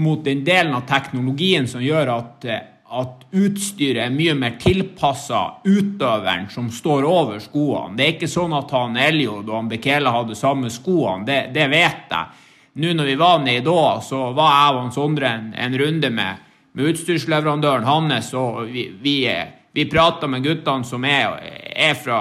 mot den delen av teknologien som gjør at eh, at utstyret er mye mer tilpassa utøveren som står over skoene. Det er ikke sånn at han Eliod og han Bekele hadde samme skoene, det, det, vet jeg. Nå når vi var nede i Doha, så var jeg og han Sondre en, en, runde med, med utstyrsleverandøren hans, og vi, vi, vi prata med guttene som er, er fra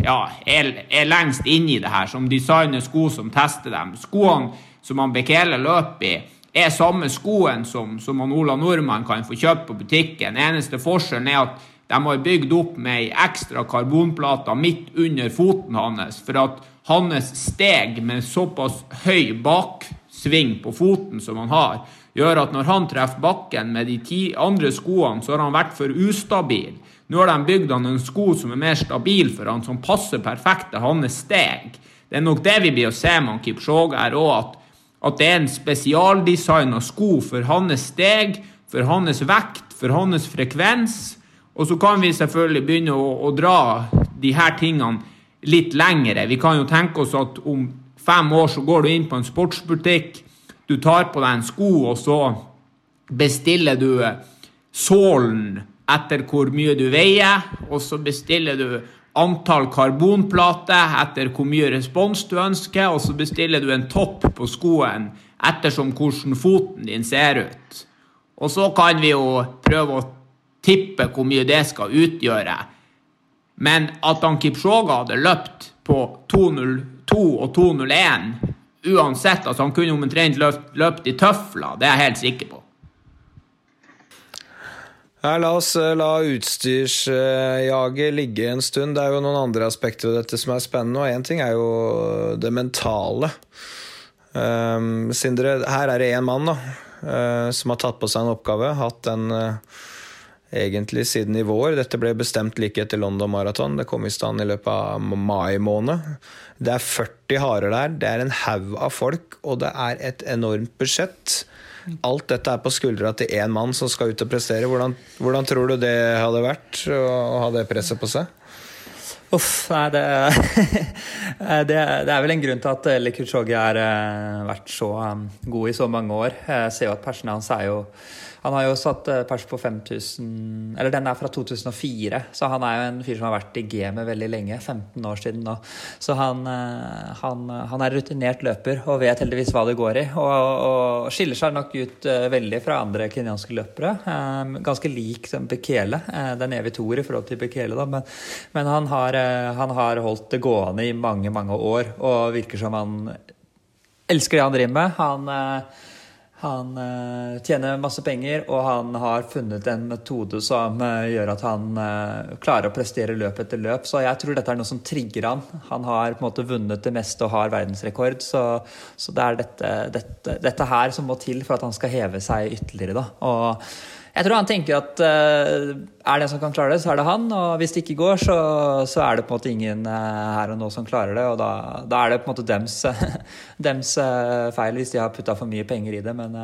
ja, er, er lengst inni det her, som designer sko som tester dem. Skoene som han Bekele løper i, er samme skoen som, som Ola Nordmann kan få kjøpt på butikken. Eneste forskjellen er at de har bygd opp med ei ekstra karbonplate midt under foten hans, for at hans steg med såpass høy baksving på foten som han har, gjør at når han treffer bakken med de ti andre skoene, så har han vært for ustabil. Nå har de bygd han en sko som er mer stabil for han, som passer perfekt til hans steg. Det er nok det vi blir å se med Kipchoge her òg, at, at, det er en spesialdesigna sko for hans steg, for hans vekt, for hans frekvens. Og så kan vi selvfølgelig begynne å, å dra de her tingene litt lengre. Vi kan jo tenke oss at om fem år så går du inn på en sportsbutikk, du tar på deg en sko, og så bestiller du sålen etter hvor mye du veier, og så bestiller du antall karbonplater etter hvor mye respons du ønsker, og så bestiller du en topp på skoen ettersom hvordan foten din ser ut. Og så kan vi jo prøve å tippe hvor mye det skal utgjøre. Men at han Kipchoge hadde løpt på 2.02 og 2.01 uansett, altså han kunne omtrent løpt, løpt i tøfler, det er jeg helt sikker på. Ja, la oss eh, la utstyrsjaget ligge en stund. Det er jo noen andre aspekter ved dette som er spennende, og én ting er jo det mentale. Um, Sindre, her er det én mann da, uh, som har tatt på seg en oppgave. Hatt den uh, egentlig siden i vår. Dette ble bestemt like etter London Marathon. Det kom i stand i løpet av mai måned. Det er 40 harer der, det er en haug av folk, og det er et enormt budsjett. Alt dette er på skuldra til én mann som skal ut og prestere. Hvordan, hvordan tror du det hadde vært å ha det presset på seg? Uff, nei, det, det, det, er vel en grunn til at Likuchogi har eh, vært så um, god i så mange år. Jeg ser jo at persene hans er jo han har jo satt eh, pers på 5000 Eller den er fra 2004, så han er jo en fyr som har vært i gamet veldig lenge. 15 år siden nå. Så han, eh, han, han er rutinert løper og vet heldigvis hva det går i. Og, og skiller seg nok ut eh, veldig fra andre kenyanske løpere. Ganske lik Bekele. Den evige toer i forhold til Bekele, da. Men, men han, har, han har holdt det gående i mange, mange år og virker som han elsker det han driver med. Han han uh, tjener masse penger, og han har funnet en metode som uh, gjør at han klarer å prestere løp etter løp. Så jeg tror dette er noe som trigger han. Han har på en måte vunnet det meste og har verdensrekord. Så, så det er dette, dette, dette, her som må til for at han skal heve seg ytterligere. Da. Og jeg tror han tenker at uh, er det en som kan klare det, så er det han. Og hvis det ikke går, så, så er det på en måte ingen uh, her og nå som klarer det. Og da, da er det på en måte dems, dems uh, feil hvis de har putta for mye penger i det. Men,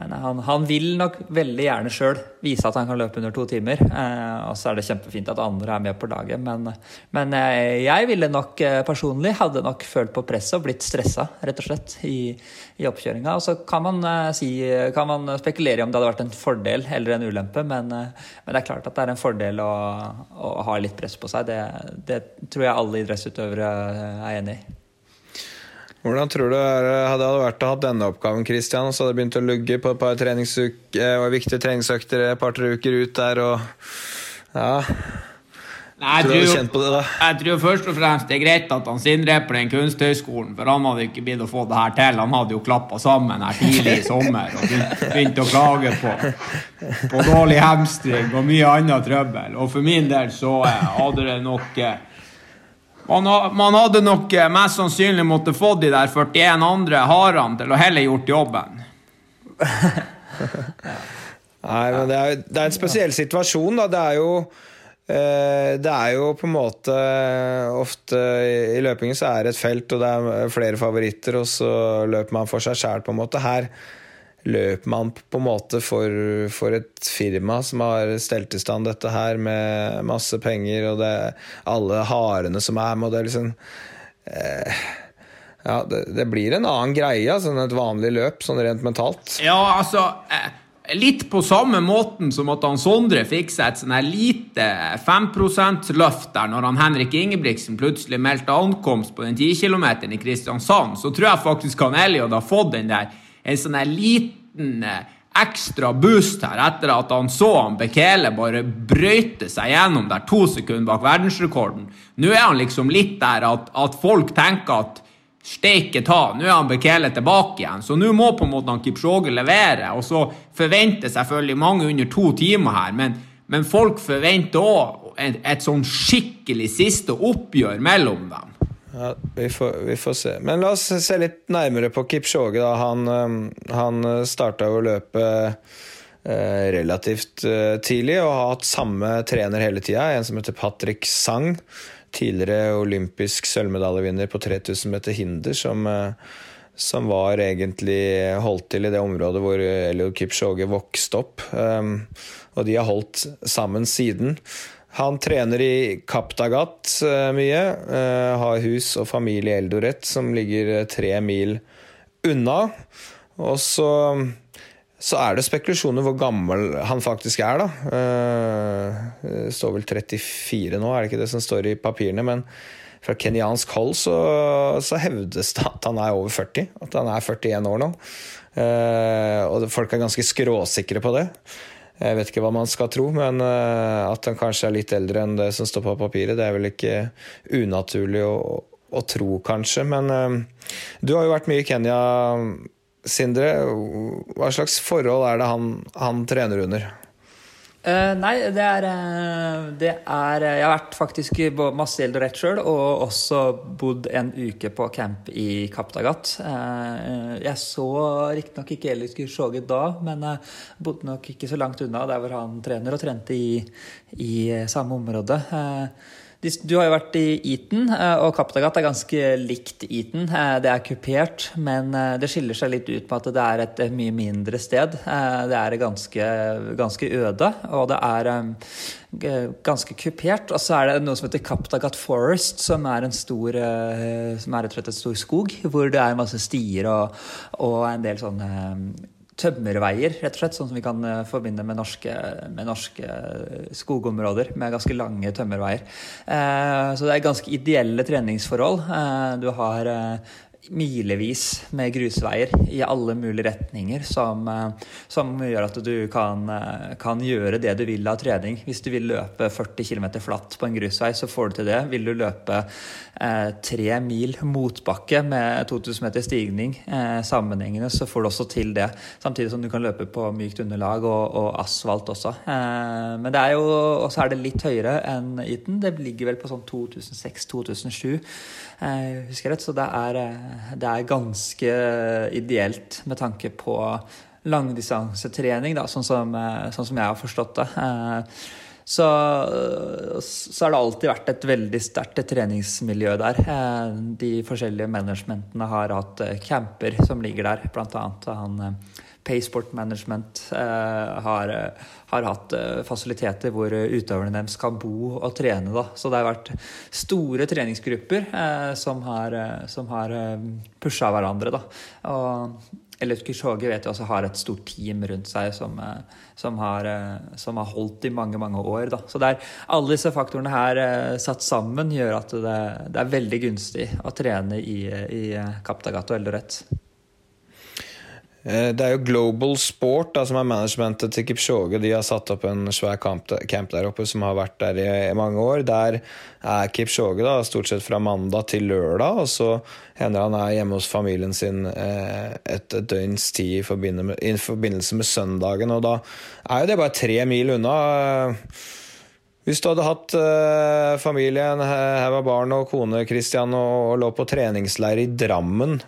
men han, han, vil nok veldig gjerne sjøl vise at han kan løpe under to timer. Eh, og så er det kjempefint at andre er med på laget. Men, men eh, jeg ville nok eh, personlig hadde nok følt på presset og blitt stressa, rett og slett, i, i oppkjøringa. Og så kan man, eh, si, kan man spekulere om det hadde vært en fordel eller en ulempe, men, men det er klart at det er en fordel å, å ha litt press på seg. Det, det tror jeg alle idrettsutøvere er enig i. Hvordan tror du det hadde vært å ha denne oppgaven, Christian? Så hadde det begynt å lugge på et par treningsuker, og viktige treningsøkter et par-tre uker ut der, og ja Nei, jeg, tror, det, da. jeg tror først og fremst det er greit at han Sindre er på den kunsthøgskolen, for han hadde ikke blitt å få det her til. Han hadde jo klappa sammen her tidlig i sommer og begynt å klage på, på dårlig hamstring og mye annet trøbbel. Og for min del så eh, hadde det nok eh, man, man, hadde nok eh, mest sannsynlig måttet få de der 41 andre harene til å heller gjort jobben. Nei, men det er, det er, en spesiell situasjon, da. Det er jo eh, det er jo på en måte Ofte i løpingen så er det et felt, og det er flere favoritter, og så løper man for seg sjæl, på en måte. Her løper man på en måte for, for, et firma som har stelt i stand dette her med masse penger, og det, alle harene som er med, og det liksom eh, Ja, det, det, blir en annen greie altså, enn et vanlig løp, sånn rent mentalt. Ja, altså eh, Litt på samme måten som at han Sondre fikk seg et sånn her lite 5 %-løft der når han Henrik Ingebrigtsen plutselig meldte ankomst på den 10 km i Kristiansand, så tror jeg faktisk han Elliot har fått den der en sånn liten eh, ekstra boost her etter at han så han Bekele bare brøyte seg gjennom der to sekunder bak verdensrekorden. Nå er han liksom litt der at, at folk tenker at steike ta, nå er han Bekele tilbake igjen. Så nå må på en måte han Kipchoge levere. Og så forventer selvfølgelig mange under to timer her, men, men folk forventer òg et, et sånn skikkelig siste oppgjør mellom dem. Ja, vi får, vi får, se. Men la oss se litt nærmere på Kipchoge. Da. Han, eh, han starta jo løpet eh, relativt eh, tidlig og har hatt samme trener hele tida. En som heter Patrick Sang. Tidligere olympisk sølvmedaljevinner på 3000 meter hinder, som, som var egentlig holdt til i det området hvor Eliud Kipchoge vokste opp. Um, og de har holdt sammen siden. Han trener i Kaptagat uh, mye. Uh, har hus og familie i Eldoret, som ligger uh, tre mil unna. Og så, så er det spekulasjoner hvor gammel han faktisk er, da. Det står vel 34 nå, er det ikke det som står i papirene? Men fra kenyansk hold så, så hevdes det at han er over 40. At han er 41 år nå. Og folk er ganske skråsikre på det. Jeg vet ikke hva man skal tro, men uh, at han kanskje er litt eldre enn det som står på papiret, det er vel ikke unaturlig å, å tro, kanskje. Men uh, du har jo vært mye i Kenya, Sindre. Hva slags forhold er det han, han trener under? Uh, nei, det er, det er, Jeg har vært faktisk masse i Eldoret sjøl, og også bodd en uke på camp i Kaptagat. Uh, jeg så riktignok ikke Elias Kyrkjoge da, men jeg bodde nok ikke så langt unna der hvor han trener, og trente i, i samme område. Uh, du har jo vært i Eton, eh, og Kaptagat er ganske likt Eton. Eh, det er kupert, men eh, det skiller seg litt ut på at det er et mye mindre sted. Det er ganske, ganske øde, og det er ganske kupert. Og så er det noe som heter Kaptagat Forest, som er en stor, som er rett og slett en stor skog, hvor det er masse stier og, og en del sånne tømmerveier, rett og slett, sånn som vi kan uh, forbinde med norske, med norske, eh, skogområder. Med ganske lange tømmerveier. Uh, så det er ganske ideelle treningsforhold. Du har milevis med grusveier i alle mulige retninger som, som gjør at du kan, kan, gjøre det du vil av trening. Hvis du vil løpe 40 km flatt på en grusvei, så får du til det. Vil du løpe eh, mil motbakke med 2000 meter stigning eh, sammenhengende, så får du også til det. Samtidig som du kan løpe på mykt underlag og, og asfalt også. Eh, men det er jo også er det litt høyere enn Eton. Det ligger vel på sånn 2006-2007, eh, husker jeg rett. Så det er, eh, det er ganske ideelt med tanke på langdistansetrening, da, sånn som, eh, sånn som jeg har forstått det. Så, så har det alltid vært et veldig sterkt treningsmiljø der. De forskjellige managementene har hatt camper som ligger der, blant annet han Paysport Management har, har, hatt fasiliteter hvor utøverne deres kan bo og trene. Da. Så det har vært store treningsgrupper som har, som har pusha hverandre. Da. Og Eliud Kishogge vet jeg også har et stort team rundt seg som, eh, som, har, eh, som har, holdt i mange mange år. Da. Så det er, alle disse faktorene her eh, satt sammen gjør at det, det er veldig gunstig å trene i, i Kaptagat og Eldoret. Eh, det er jo Global Sport, da, som er managementet til Kipchoge. De har satt opp en svær camp der oppe som har vært der i mange år. Der er Kipchoge da, stort sett fra mandag til lørdag. Og så hender han er hjemme hos familien sin eh, et døgns tid i forbindelse med søndagen. Og da er jo det bare tre mil unna. Hvis du hadde hatt uh, familien, her var barn og kone Christian, og, og lå på treningsleir i Drammen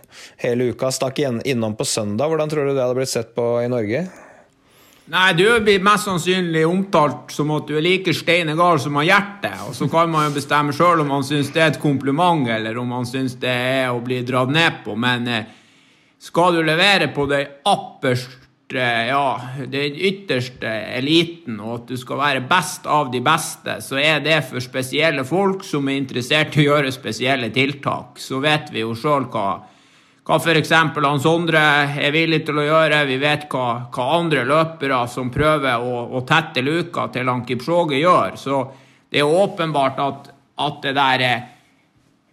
hele uka, stakk innom på søndag, hvordan tror du det hadde blitt sett på i Norge? Nei, du blir mest sannsynlig omtalt som at du er like steine gal som har hjerte. Og så kan man jo bestemme sjøl om man syns det er et kompliment, eller om man syns det er å bli dratt ned på. Men eh, skal du levere på det apperste ja, den ytterste eliten, og at du skal være best av de beste, så er det for spesielle folk som er interessert i å gjøre spesielle tiltak. Så vet vi jo sjøl hva, hva f.eks. han Sondre er villig til å gjøre. Vi vet hva, hva andre løpere som prøver å, å tette luka til han Kipchoge gjør. Så det er åpenbart at, at det der er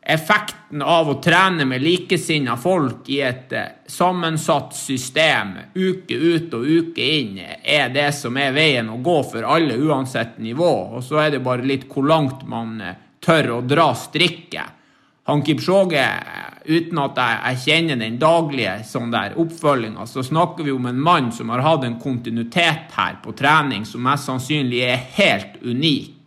effekten av å trene med likesinnede folk i et eh, sammensatt system uke ut og uke inn, er det som er veien å gå for alle, uansett nivå. Og så er det bare litt hvor langt man eh, tør å dra strikket. Han Kipchoge, uten at jeg, kjenner den daglige sånn oppfølginga, så snakker vi om en mann som har hatt en kontinuitet her på trening som mest sannsynlig er helt unik.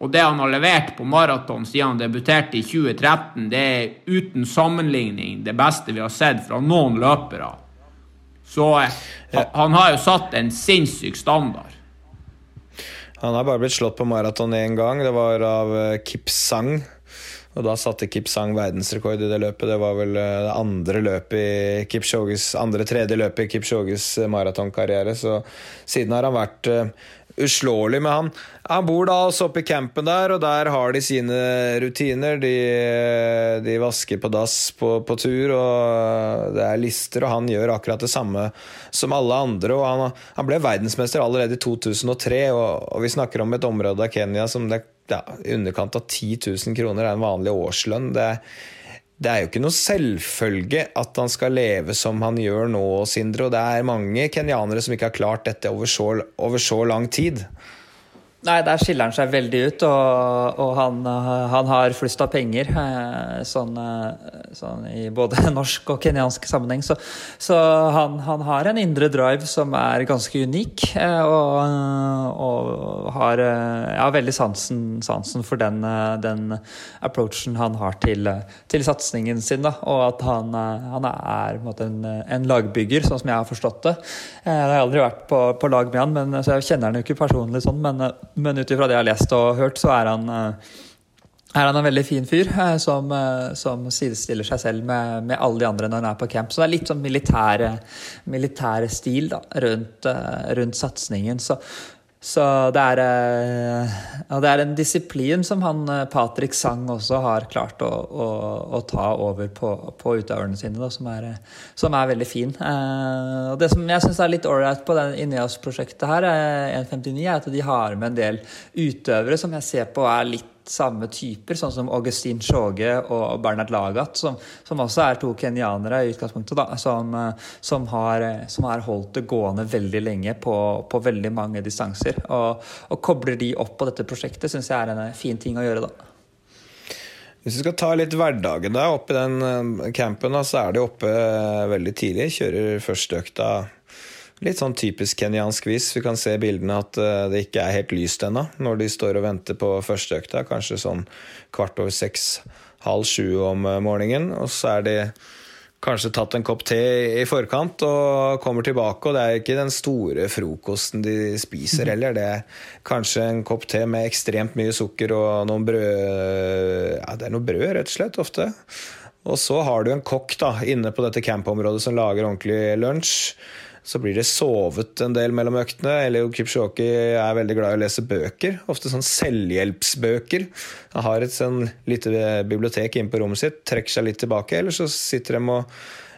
Og det han har levert på maraton siden han debuterte i 2013, det er uten sammenligning det beste vi har sett fra noen løpere. Så eh, han har jo satt en sinnssyk standard. Han har bare blitt slått på maraton én gang. Det var av Kipsang. Og da satte Kipsang verdensrekord i det løpet. Det var vel eh, det andre løpet i Kipchoges, andre-tredje løpet i Kipchoges maratonkarriere. Så siden har han vært uslåelig med han. Han bor da også oppe i campen der, og der har de sine rutiner. De, de vasker på dass på, på, tur, og det er lister, og han gjør akkurat det samme som alle andre. og Han, han ble verdensmester allerede i 2003, og, og, vi snakker om et område av Kenya som det ja, underkant av 10 000 kroner er en vanlig årslønn. Det er det er jo ikke noe selvfølge at han skal leve som han gjør nå, Sindre. Og det er mange kenyanere som ikke har klart dette over så, over så lang tid. Nei, der skiller han seg veldig ut, og, og han, han, har flust av penger. Eh, sånn, eh, sånn, i både norsk og kenyansk sammenheng. Så, så han, han, har en indre drive som er ganske unik, eh, og, og har ja, veldig sansen, sansen for den, den, approachen han har til, til satsingen sin. Da, og at han, han er en, en, lagbygger, sånn som jeg har forstått det. Jeg har aldri vært på, på lag med han, men, så jeg kjenner han jo ikke personlig sånn. men men ut ifra det jeg har lest og hørt, så er han, eh, er han en veldig fin fyr eh, som, eh, som sidestiller seg selv med, med, alle de andre når han er på camp. Så det er litt sånn militære, militære stil da, rundt, rundt satsingen. Så, så det er, ja, det er en disiplin som han Patrick Sang også har klart å, å, å ta over på, på utøverne sine, da, som, er, som, er, veldig fin. Eh, og det som jeg syns er litt ålreit på den Ineos-prosjektet her, 159, er at de har med en del utøvere som jeg ser på er litt samme typer, sånn som Augustin Sjåge og Bernhard Lagat, som, som, også er to kenyanere i utgangspunktet, da, som, som, har, som, har, holdt det gående veldig lenge på, på veldig mange distanser. Og, og, kobler de opp på dette prosjektet, syns jeg er en fin ting å gjøre, da. Hvis vi skal ta litt hverdagen da, oppe i den eh, campen, da, så er de oppe eh, veldig tidlig. Kjører første økta Litt sånn typisk kenyansk vis. Vi kan se i bildene at eh, det ikke er helt lyst ennå når de står og venter på første økta. Kanskje sånn kvart over seks, halv sju om eh, morgenen. Og så er de kanskje tatt en kopp te i forkant og kommer tilbake, og det er ikke den store frokosten de spiser heller. Det er kanskje en kopp te med ekstremt mye sukker og noen brød Ja, det er noe brød, rett og slett, ofte. Og så har du en kokk da, inne på dette campområdet som lager ordentlig lunsj. Så blir det sovet en del mellom øktene. Elio Kipshoki er veldig glad i å lese bøker. Ofte sånn selvhjelpsbøker. Han har et sånn lite bibliotek inne på rommet sitt, trekker seg litt tilbake. Eller så sitter de og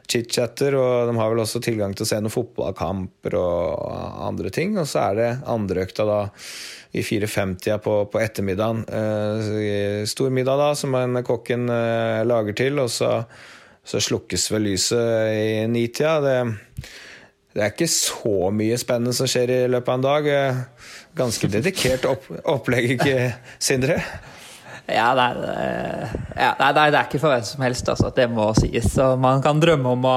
chit-chatter, og de har vel også tilgang til å se noen fotballkamper og andre ting. Og så er det andre økta da i 4.50 på, på ettermiddagen. Eh, stor middag da, som en kokken eh, lager til, og så, så slukkes vel lyset i nitida. Det det er ikke så mye spennende som skjer i løpet av en dag. Ganske dedikert opp opplegg, Sindre? Ja, er, eh, nei, det er, ikke for hvem som helst, altså, det må sies. Og man kan drømme om å,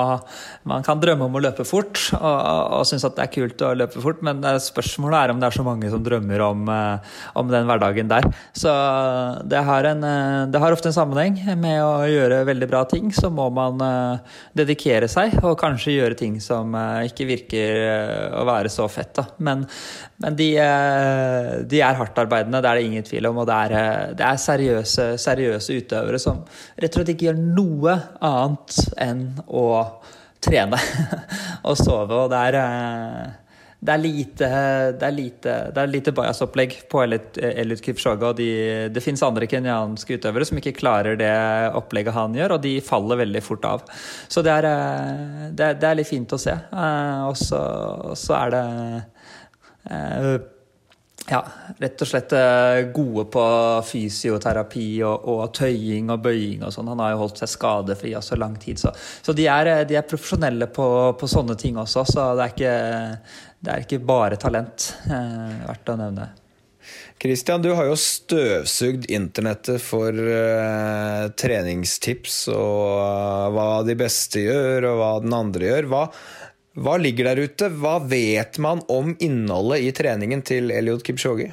drømme om å løpe fort, og, og synes at det er kult å løpe fort, men spørsmålet er om det er så mange som drømmer om, eh, om den hverdagen der. Så det har, en, eh, det har, ofte en sammenheng med å gjøre veldig bra ting. Så må man dedikere seg, og kanskje gjøre ting som ikke virker å være så fett. Da. Men, men de, de er hardtarbeidende, det er det ingen tvil om, og det er, det er seriøse, seriøse utøvere som rett og slett ikke gjør noe annet enn å trene og sove. Og det er, eh, det er lite, det er lite, lite bajasopplegg på Elliot Kipchoge. Og de, det fins andre kenyanske utøvere som ikke klarer det opplegget han gjør, og de faller veldig fort av. Så det er, eh, det er, litt fint å se. Eh, og så er det ja, rett og slett eh, gode på fysioterapi og, og tøying og bøying og sånn. Han har jo holdt seg skadefri i så lang tid. Så, så de, er, de, er, profesjonelle på, på, sånne ting også, så det er ikke, det er ikke bare talent. Eh, verdt å nevne. Christian, du har jo støvsugd internettet for uh, treningstips og uh, hva de beste gjør, og hva den andre gjør. Hva, hva ligger der ute? Hva vet man om innholdet i treningen til Eliud Kipchoge?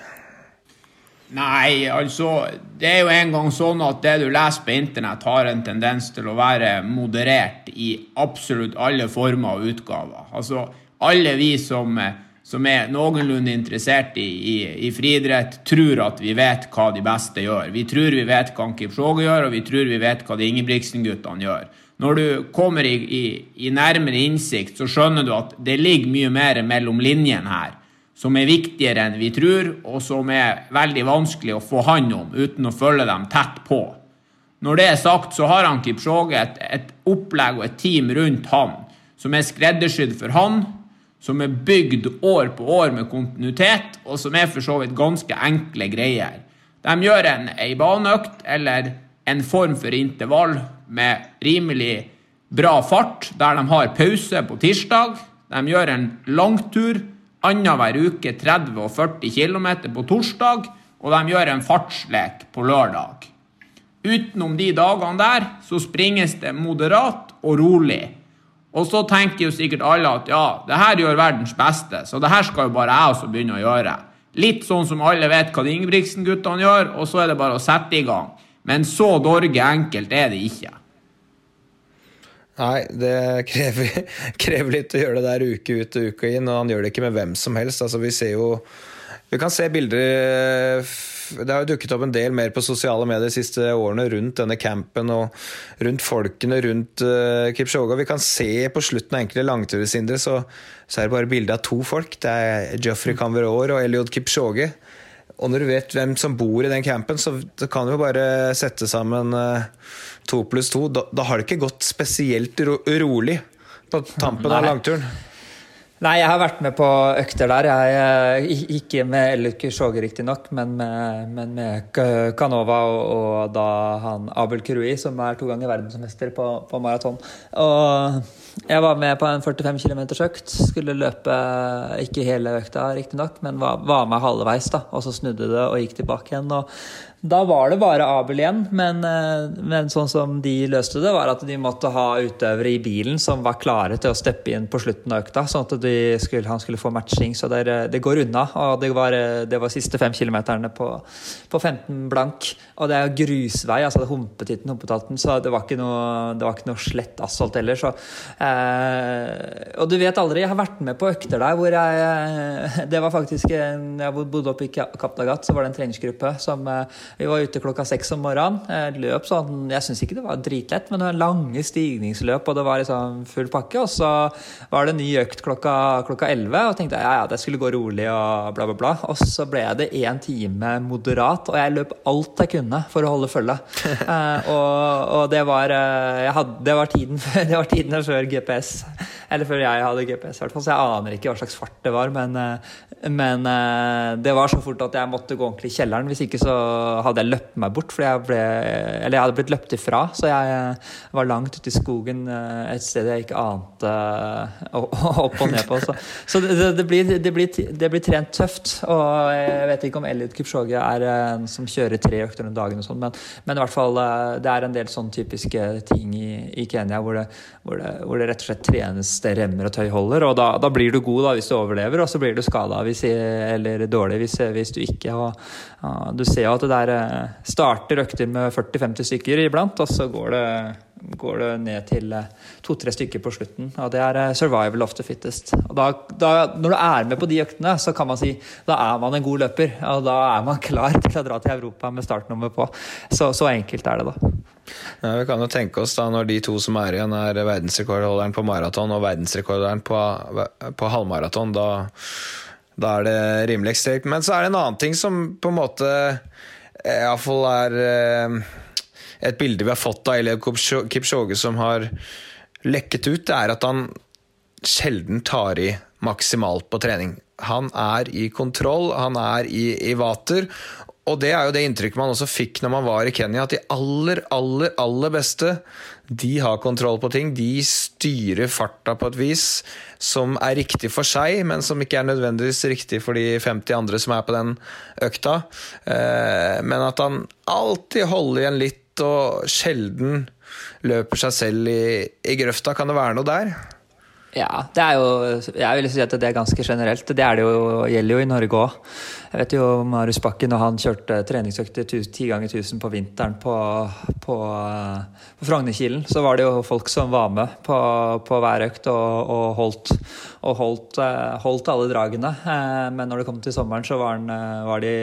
Nei, altså Det er jo en gang sånn at det du leser på internett, har en tendens til å være moderert i absolutt alle former og utgaver. Altså, alle vi som, som er noenlunde interessert i, i, i, friidrett, tror at vi vet hva de beste gjør. Vi tror vi vet hva Kipchoge gjør, og vi tror vi vet hva de Ingebrigtsen-guttene gjør. Når du kommer i, i, i nærmere innsikt, så skjønner du at det ligger mye mer mellom linjene her som er viktigere enn vi tror, og som er veldig vanskelig å få hånd om uten å følge dem tett på. Når det er sagt, så har han Kipchoge et, et opplegg og et team rundt han som er skreddersydd for han, som er bygd år på år med kontinuitet, og som er for så vidt ganske enkle greier. De gjør en ei baneøkt eller en form for intervall med rimelig bra fart, der de har pause på tirsdag. De gjør en langtur annenhver uke 30 og 40 km på torsdag, og de gjør en fartslek på lørdag. Utenom de dagene der så springes det moderat og rolig. Og så tenker jo sikkert alle at ja, det her gjør verdens beste, så det her skal jo bare jeg også begynne å gjøre. Litt sånn som alle vet hva de Ingebrigtsen-guttene gjør, og så er det bare å sette i gang. Men så dorge enkelt er det ikke. Nei, det krever, krever, litt å gjøre det der uke ut og uke inn, og han gjør det ikke med hvem som helst. Altså, vi ser jo Vi kan se bilder Det har jo dukket opp en del mer på sosiale medier de siste årene rundt denne campen og rundt folkene rundt uh, Kipchoge. Vi kan se på slutten av enkelte langturssindre, så, så, er det bare bilde av to folk. Det er Geoffrey Canveror og Eliod Kipchoge. Og når du vet hvem som bor i den campen, så kan du jo bare sette sammen uh, to pluss to. Da, da, har det ikke gått spesielt ro rolig på tampen av langturen. Nei, jeg har vært med på økter der. Jeg, eh, ikke med Elliot Sjåge, riktignok, men med, men med Canova og, og, da han Abel Krui, som er to ganger verdensmester på, på maraton. Og jeg var med på en 45 km økt. Skulle løpe ikke hele økta, riktignok, men var, var, med halvveis. da, Og så snudde det og gikk tilbake igjen. og da var det bare Abel igjen, men, eh, men, sånn som de løste det, var at de måtte ha utøvere i bilen som var klare til å steppe inn på slutten av økta, sånn at skulle, han skulle få matching. Så det, det går unna. Og det var, det var siste fem kilometerne på, på, 15 blank. Og det er grusvei, altså det humpetitten, humpetatten, så det var ikke noe, det var ikke noe slett asfalt heller. Så, eh, og du vet aldri, jeg har vært med på økter der hvor jeg Det var faktisk Jeg bodde oppe i Kaptagat, så var det en treningsgruppe som eh, vi var ute klokka seks om morgenen. Jeg løp sånn Jeg syns ikke det var dritlett, men det var lange stigningsløp, og det var liksom full pakke. Og så var det ny økt klokka elleve, og tenkte ja, ja, det skulle gå rolig og bla, bla, bla. Og så ble det én time moderat, og jeg løp alt jeg kunne for å holde følge. eh, og, og, det var, eh, hadde, det, var tiden, det var tiden før GPS. Eller før jeg hadde GPS, i hvert fall. Så jeg aner ikke hva slags fart det var. Men, eh, men det var så fort at jeg måtte gå ordentlig i kjelleren. Hvis ikke så hadde jeg løpt meg bort, fordi jeg ble Eller jeg hadde blitt løpt ifra, så jeg eh, var langt ute i skogen eh, et sted jeg ikke ante eh, opp og ned på. Så, så det, det, blir, det, blir, det, blir, trent tøft. Og jeg vet ikke om Elliot Kipchoge er en som kjører tre økter om dagen, og sånn, men, men, i hvert fall det er en del sånn typiske ting i, i Kenya hvor det, hvor, hvor det, rett og slett trenes remmer og tøyholder. Og da, da, blir du god da, hvis du overlever, og så blir du skada eller dårlig hvis, hvis du ikke. Og, ja, du ser jo at det der Eh, starter økter med 40-50 stykker iblant, og så går det, går det ned til eh, to-tre stykker på slutten. Og det er eh, survival of the fittest. Og da, da, når du er med på de øktene, så kan man si da er man en god løper. Og da er man klar til å dra til Europa med startnummer på. Så, så enkelt er det, da. Ja, vi kan jo tenke oss da Når de to som er igjen, er verdensrekordholderen på maraton og verdensrekordholderen på, på halvmaraton, da, da er det rimelig ekstremt. Men så er det en annen ting som på en måte iallfall er eh, et bilde vi har fått av Eliud Kipchoge som har lekket ut, det er at han sjelden tar i maksimalt på trening. Han er i kontroll, han er i, i vater. Og det er jo det inntrykket man også fikk når man var i Kenya, at de aller, aller, aller beste de har kontroll på ting. De styrer farta på et vis som er riktig for seg, men som ikke er nødvendigvis riktig for de 50 andre som er på den økta. Eh, men at han alltid holder igjen litt og sjelden løper seg selv i, i grøfta. Kan det være noe der? Ja, det er jo Jeg vil si at det er ganske generelt. Det det jo, gjelder jo i Norge òg. Jeg vet jo Marius Bakken, og han kjørte treningsøkter ti ganger 1000 på vinteren på, på, på Frognerkilen, så var det jo folk som var med på, på hver økt og, og, holdt, og holdt, eh, holdt, alle dragene. Eh, men når det kom til sommeren, så var, den, eh, var de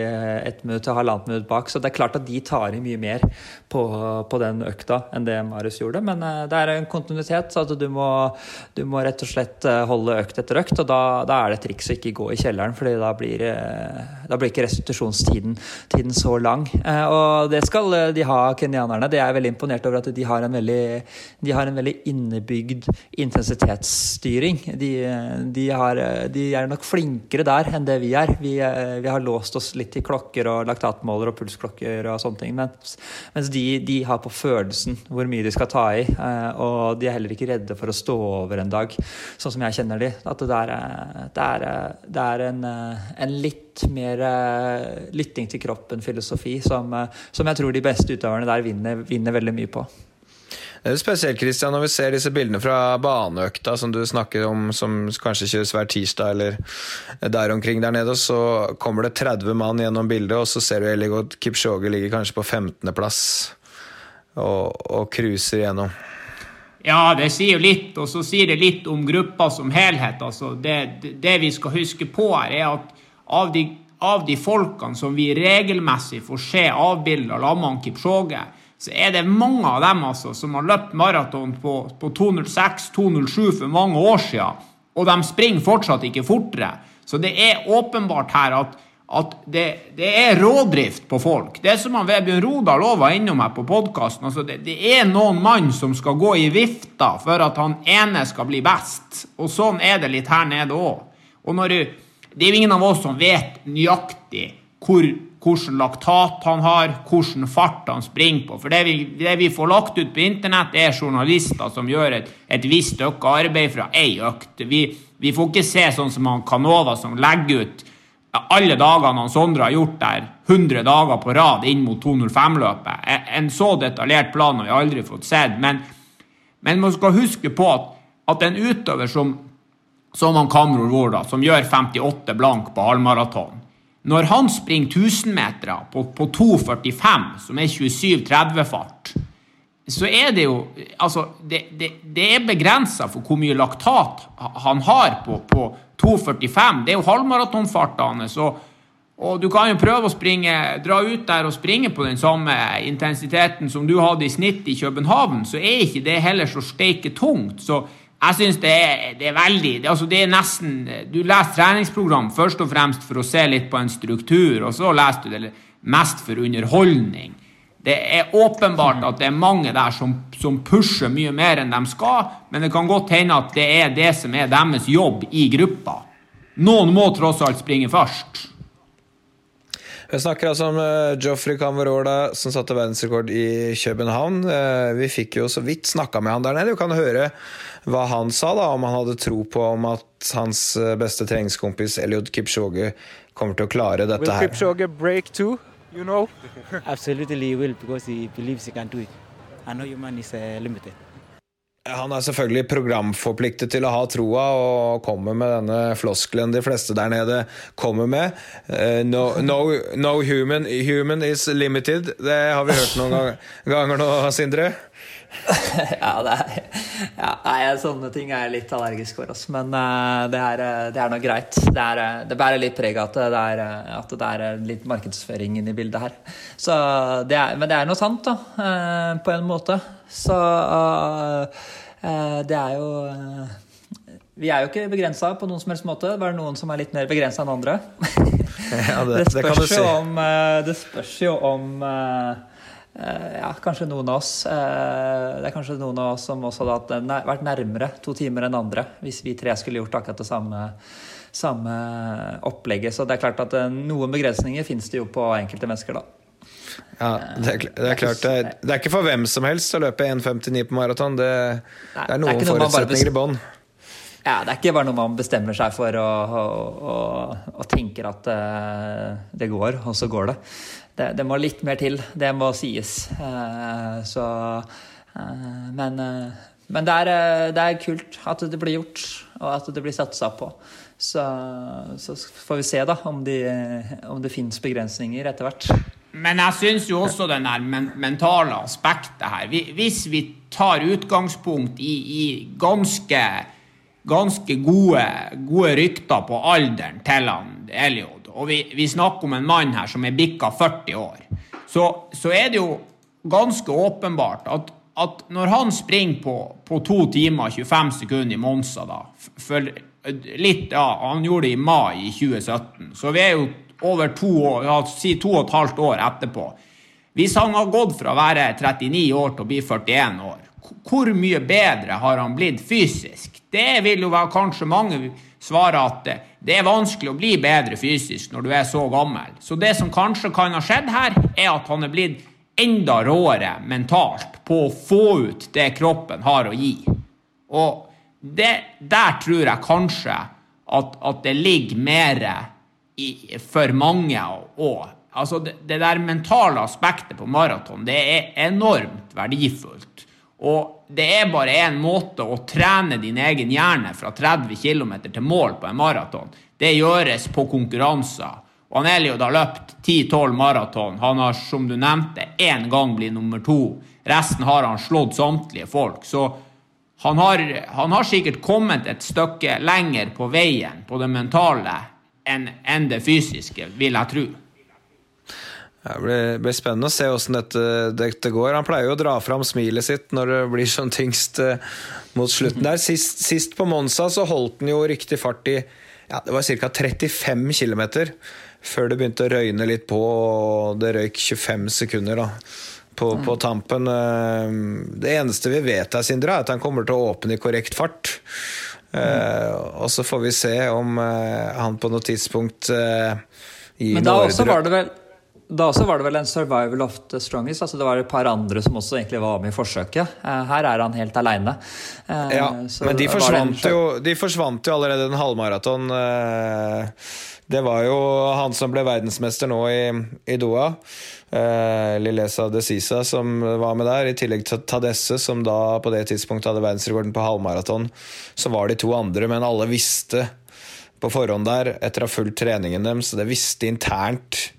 ett minutt til halvannet minutt bak. Så det er klart at de tar i mye mer på, på den økta enn det Marius gjorde. Men det er en kontinuitet, så at du må, du må rett og slett holde økt etter økt. Og da, da er det et triks å ikke gå i kjelleren, fordi da blir da blir ikke restitusjonstiden så lang. Eh, og det skal eh, de ha, kenyanerne. Det er jeg veldig imponert over at de har en veldig, har en veldig innebygd intensitetsstyring. De, de, har, de, er nok flinkere der enn det vi er. Vi, eh, vi, har låst oss litt til klokker og laktatmåler og pulsklokker og sånne ting. Mens, mens de, de, har på følelsen hvor mye de skal ta i. Og de er heller ikke redde for å stå over en dag, sånn som jeg kjenner de. At det, er, det, er, det er en, en litt mer uh, lytting til kroppen-filosofi som, uh, som, jeg tror de beste utøverne der vinner, vinner veldig mye på. Det er spesielt Christian, når vi ser disse bildene fra baneøkta som du snakker om, som kanskje kjøres hver tirsdag eller der omkring der nede, og så kommer det 30 mann gjennom bildet, og så ser du Eligot Kipchoge ligger kanskje på 15.-plass og cruiser gjennom. Ja, det sier jo litt, og så sier det litt om gruppa som helhet. Altså, det, det, vi skal huske på her, er at av de, av de folkene som vi regelmessig får se avbilder av Lamman Kipchoge, så er det mange av dem altså, som har løpt maraton på, på 206-207 for mange år siden, og de springer fortsatt ikke fortere. Så det er åpenbart her at, at det, det, er rådrift på folk. Det er som han Vebjørn Rodal òg var innom her på podkasten. Altså det, det, er noen mann som skal gå i vifta for at han ene skal bli best. Og sånn er det litt her nede òg. Og når du det er jo ingen av oss som vet nøyaktig hvor, hvordan laktat han har, hvordan fart han springer på. For det vi, det vi, får lagt ut på internett, er journalister som gjør et, et visst stykke arbeid fra ei økt. Vi, vi, får ikke se sånn som han Canova som legger ut alle dagene han Sondre har gjort der, 100 dager på rad inn mot 205-løpet. En så detaljert plan har vi aldri fått sett. Men, men man skal huske på at, at en utøver som som han Kamror Vårda, som gjør 58 blank på halvmaraton. Når han springer 1000-metere på, på 2,45, som er 27-30-fart, så er det jo Altså, det, det, det er begrensa for hvor mye laktat han har på, på 2,45. Det er jo halvmaratonfarta hans. Og, og du kan jo prøve å springe, dra ut der og springe på den samme intensiteten som du hadde i snitt i København, så er ikke det heller så steike tungt. Så jeg syns det, det, er veldig det, altså det er nesten Du leser treningsprogram først og fremst for å se litt på en struktur, og så leser du det mest for underholdning. Det er åpenbart at det er mange der som, som, pusher mye mer enn de skal, men det kan godt hende at det er det som er deres jobb i gruppa. Noen må tross alt springe først. Vi snakker altså om uh, Joffrey Camerola som satte verdensrekord i København. Uh, vi fikk jo så vidt snakka med han der nede. Du kan høre hva han sa, da, om han hadde tro på om at hans eh, beste treningskompis Eliud Kipchoge kommer til å klare dette her. Will Kipchoge break too, you know? Absolutely he will, because he believes he can do it. I know your man is uh, limited. Han er selvfølgelig programforpliktet til å ha troa og kommer med denne floskelen de fleste der nede kommer med. Uh, no, no, no human, human, is limited. Det har vi hørt noen ganger nå, Sindre. ja, det er, ja, nei, sånne ting er jeg litt allergisk for. Altså. Men uh, det, er, eh, det er nå greit. Det, er, eh, det bærer litt preg av at det, at det er litt markedsføring inni bildet her. Så det er, men det er noe sant, da. Uh, på en måte. Så uh, det er jo vi er jo ikke begrensa på noen som helst måte. Det er noen som er litt mer begrensa enn andre. ja, det, det, spørs si. om, det, spørs jo om ja, kanskje noen av oss. Eh, det er kanskje noen av oss som også hadde vært nærmere to timer enn andre hvis vi tre skulle gjort akkurat det samme, samme opplegget. Så det er klart at eh, noen begrensninger finnes det jo på enkelte mennesker, da. Ja, det er, det er klart. Det er, det er, ikke for hvem som helst å løpe 1,59 på maraton. Det, det, er noen forutsetninger i bånn. Ja, det er ikke bare noe man bestemmer seg for og, og, og, og tenker at det går, og så går det det, det, må litt mer til. Det må sies. Uh, så uh, Men uh, Men det er, eh, det er kult at det blir gjort, og at det blir satsa på. Så, så får vi se da om, de, om det fins begrensninger etter hvert. Men jeg syns jo også den der men mentale aspektet her Hvis vi tar utgangspunkt i, i ganske, ganske gode, gode, rykter på alderen til han Eliod, og vi, vi, snakker om en mann her som er bikka 40 år, så, så er det jo ganske åpenbart at at når han springer på, på 2 timer 25 sekunder i Monza, da for litt, ja, Han gjorde det i mai i 2017, så vi er jo over to ja, si to og et halvt år etterpå. Hvis han har gått fra å være 39 år til å bli 41 år, hvor mye bedre har han blitt fysisk? Det vil jo være kanskje mange svare at det er vanskelig å bli bedre fysisk når du er så gammel. Så det som kanskje kan ha skjedd her, er at han er blitt enda råere mentalt på å få ut det kroppen har å gi. Og det, der tror jeg kanskje at, at det ligger mer i, for mange òg. Altså det, det, der mentale aspektet på maraton, det er enormt verdifullt. Og det er bare én måte å trene din egen hjerne fra 30 km til mål på en maraton. Det gjøres på konkurranser. Og han Eliod har løpt 10-12 maraton. Han har, som du nevnte, én gang blitt nummer to. Resten har han slått samtlige folk. Så han har, han har, sikkert kommet et stykke lenger på veien på det mentale enn en det fysiske, vil jeg tro. Det blir, blir, spennende å se hvordan dette, dette, går. Han pleier jo å dra fram smilet sitt når det blir sånn tyngst uh, mot slutten der. Sist, sist, på Monza så holdt han jo riktig fart i ja, det var ca. 35 km før det begynte å røyne litt på, og det røyk 25 sekunder da, på, mm. på tampen. Eh, det eneste vi vet er Sindre, er at han kommer til å åpne i korrekt fart. Mm. og så får vi se om uh, han på noe tidspunkt uh, gir Men da også var det vel da også var det vel en survival of the strongest. altså Det var et par andre som også egentlig var med i forsøket. Her er han helt aleine. Ja, men de forsvant, jo, de forsvant jo allerede en halvmaraton. Det var jo han som ble verdensmester nå i, i Doha. Eh, Lilesa de Sisa som var med der, i tillegg til Tadesse, som da på det tidspunktet hadde verdensrekorden på halvmaraton. Så var de to andre, men alle visste på forhånd der, etter å ha fulgt treningen deres, det visste internt eh,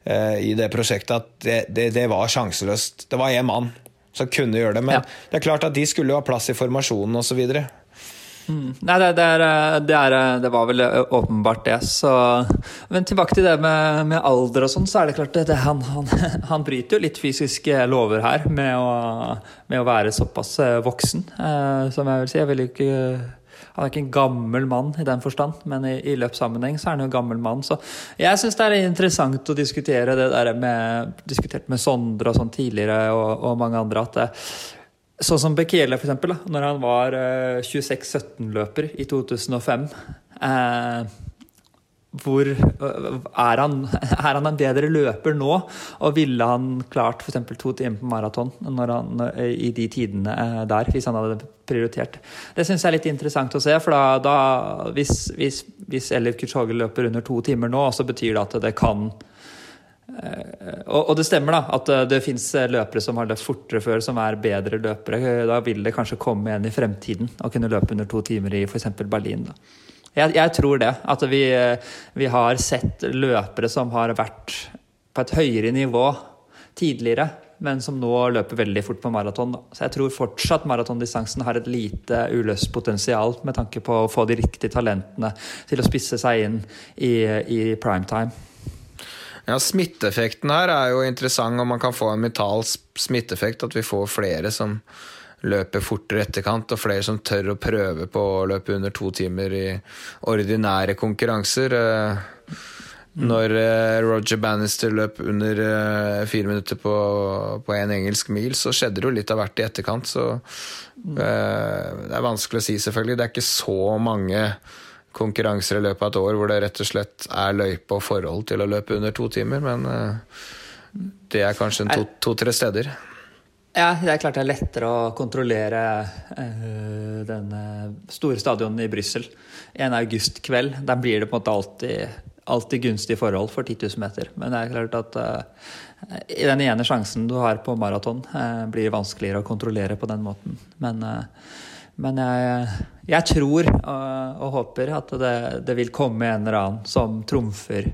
i det prosjektet at det, det, det var sjanseløst. Det var én mann som kunne gjøre det, men ja. det er klart at de skulle jo ha plass i formasjonen osv. Mm. Nei, det, det, er, det, er, det, var vel åpenbart det. Så, men tilbake til det med, med alder og sånn, så er det klart det, han, han, han, bryter jo litt fysiske lover her med å, med å være såpass eh, voksen, eh, som jeg vil si. Jeg vil ikke han er ikke en gammel mann i den forstand, men i, i løpssammenheng så er han jo en gammel mann. Så jeg syns det er interessant å diskutere det der med Diskutert med Sondre og sånn tidligere, og, og mange andre, at det, Sånn som Bekele, for eksempel, når han var 26-17-løper eh, i 2005. Eh, hvor eh, er han, er han, en bedre løper nå? Og ville han klart f.eks. to timer på maraton i de tidene der, hvis han hadde prioritert? Det syns jeg er litt interessant å se. For da, da hvis, hvis, hvis Elliot Kuchoge løper under to timer nå, så betyr det at det kan Eh, og, det stemmer da, at eh, det fins eh, løpere som har løpt fortere før, som er bedre løpere. Da vil det kanskje komme igjen i fremtiden å kunne løpe under to timer i f.eks. Berlin. Da. Jeg, jeg, tror det. At vi, vi, har sett løpere som har vært på et høyere nivå tidligere, men som nå løper veldig fort på maraton. Så jeg tror fortsatt maratondistansen har et lite uløst potensial med tanke på å få de riktige talentene til å spisse seg inn i, i primetime. Ja, Smitteeffekten her er jo interessant, om man kan få en mental smitteeffekt. At vi får flere som løper fortere etterkant, og flere som tør å prøve på å løpe under to timer i ordinære konkurranser. Eh, når eh, Roger Bannister løp under eh, fire minutter på, på en engelsk mil, så skjedde det jo litt av hvert i etterkant. Så det er vanskelig å si, selvfølgelig. Det er ikke så mange konkurranser i løpet av et år hvor det rett og slett er løype og forhold til å løpe under to timer, men det er kanskje to-tre to, steder. Ja, det er klart det er lettere å kontrollere uh, den store stadionen i Brussel en augustkveld. Der blir det på en måte alltid, alltid gunstige forhold for 10 000 meter. Men det er klart at uh, den ene sjansen du har på maraton, uh, blir vanskeligere å kontrollere på den måten. Men, men jeg, jeg, tror og, og håper at det, det, vil komme en eller annen som trumfer,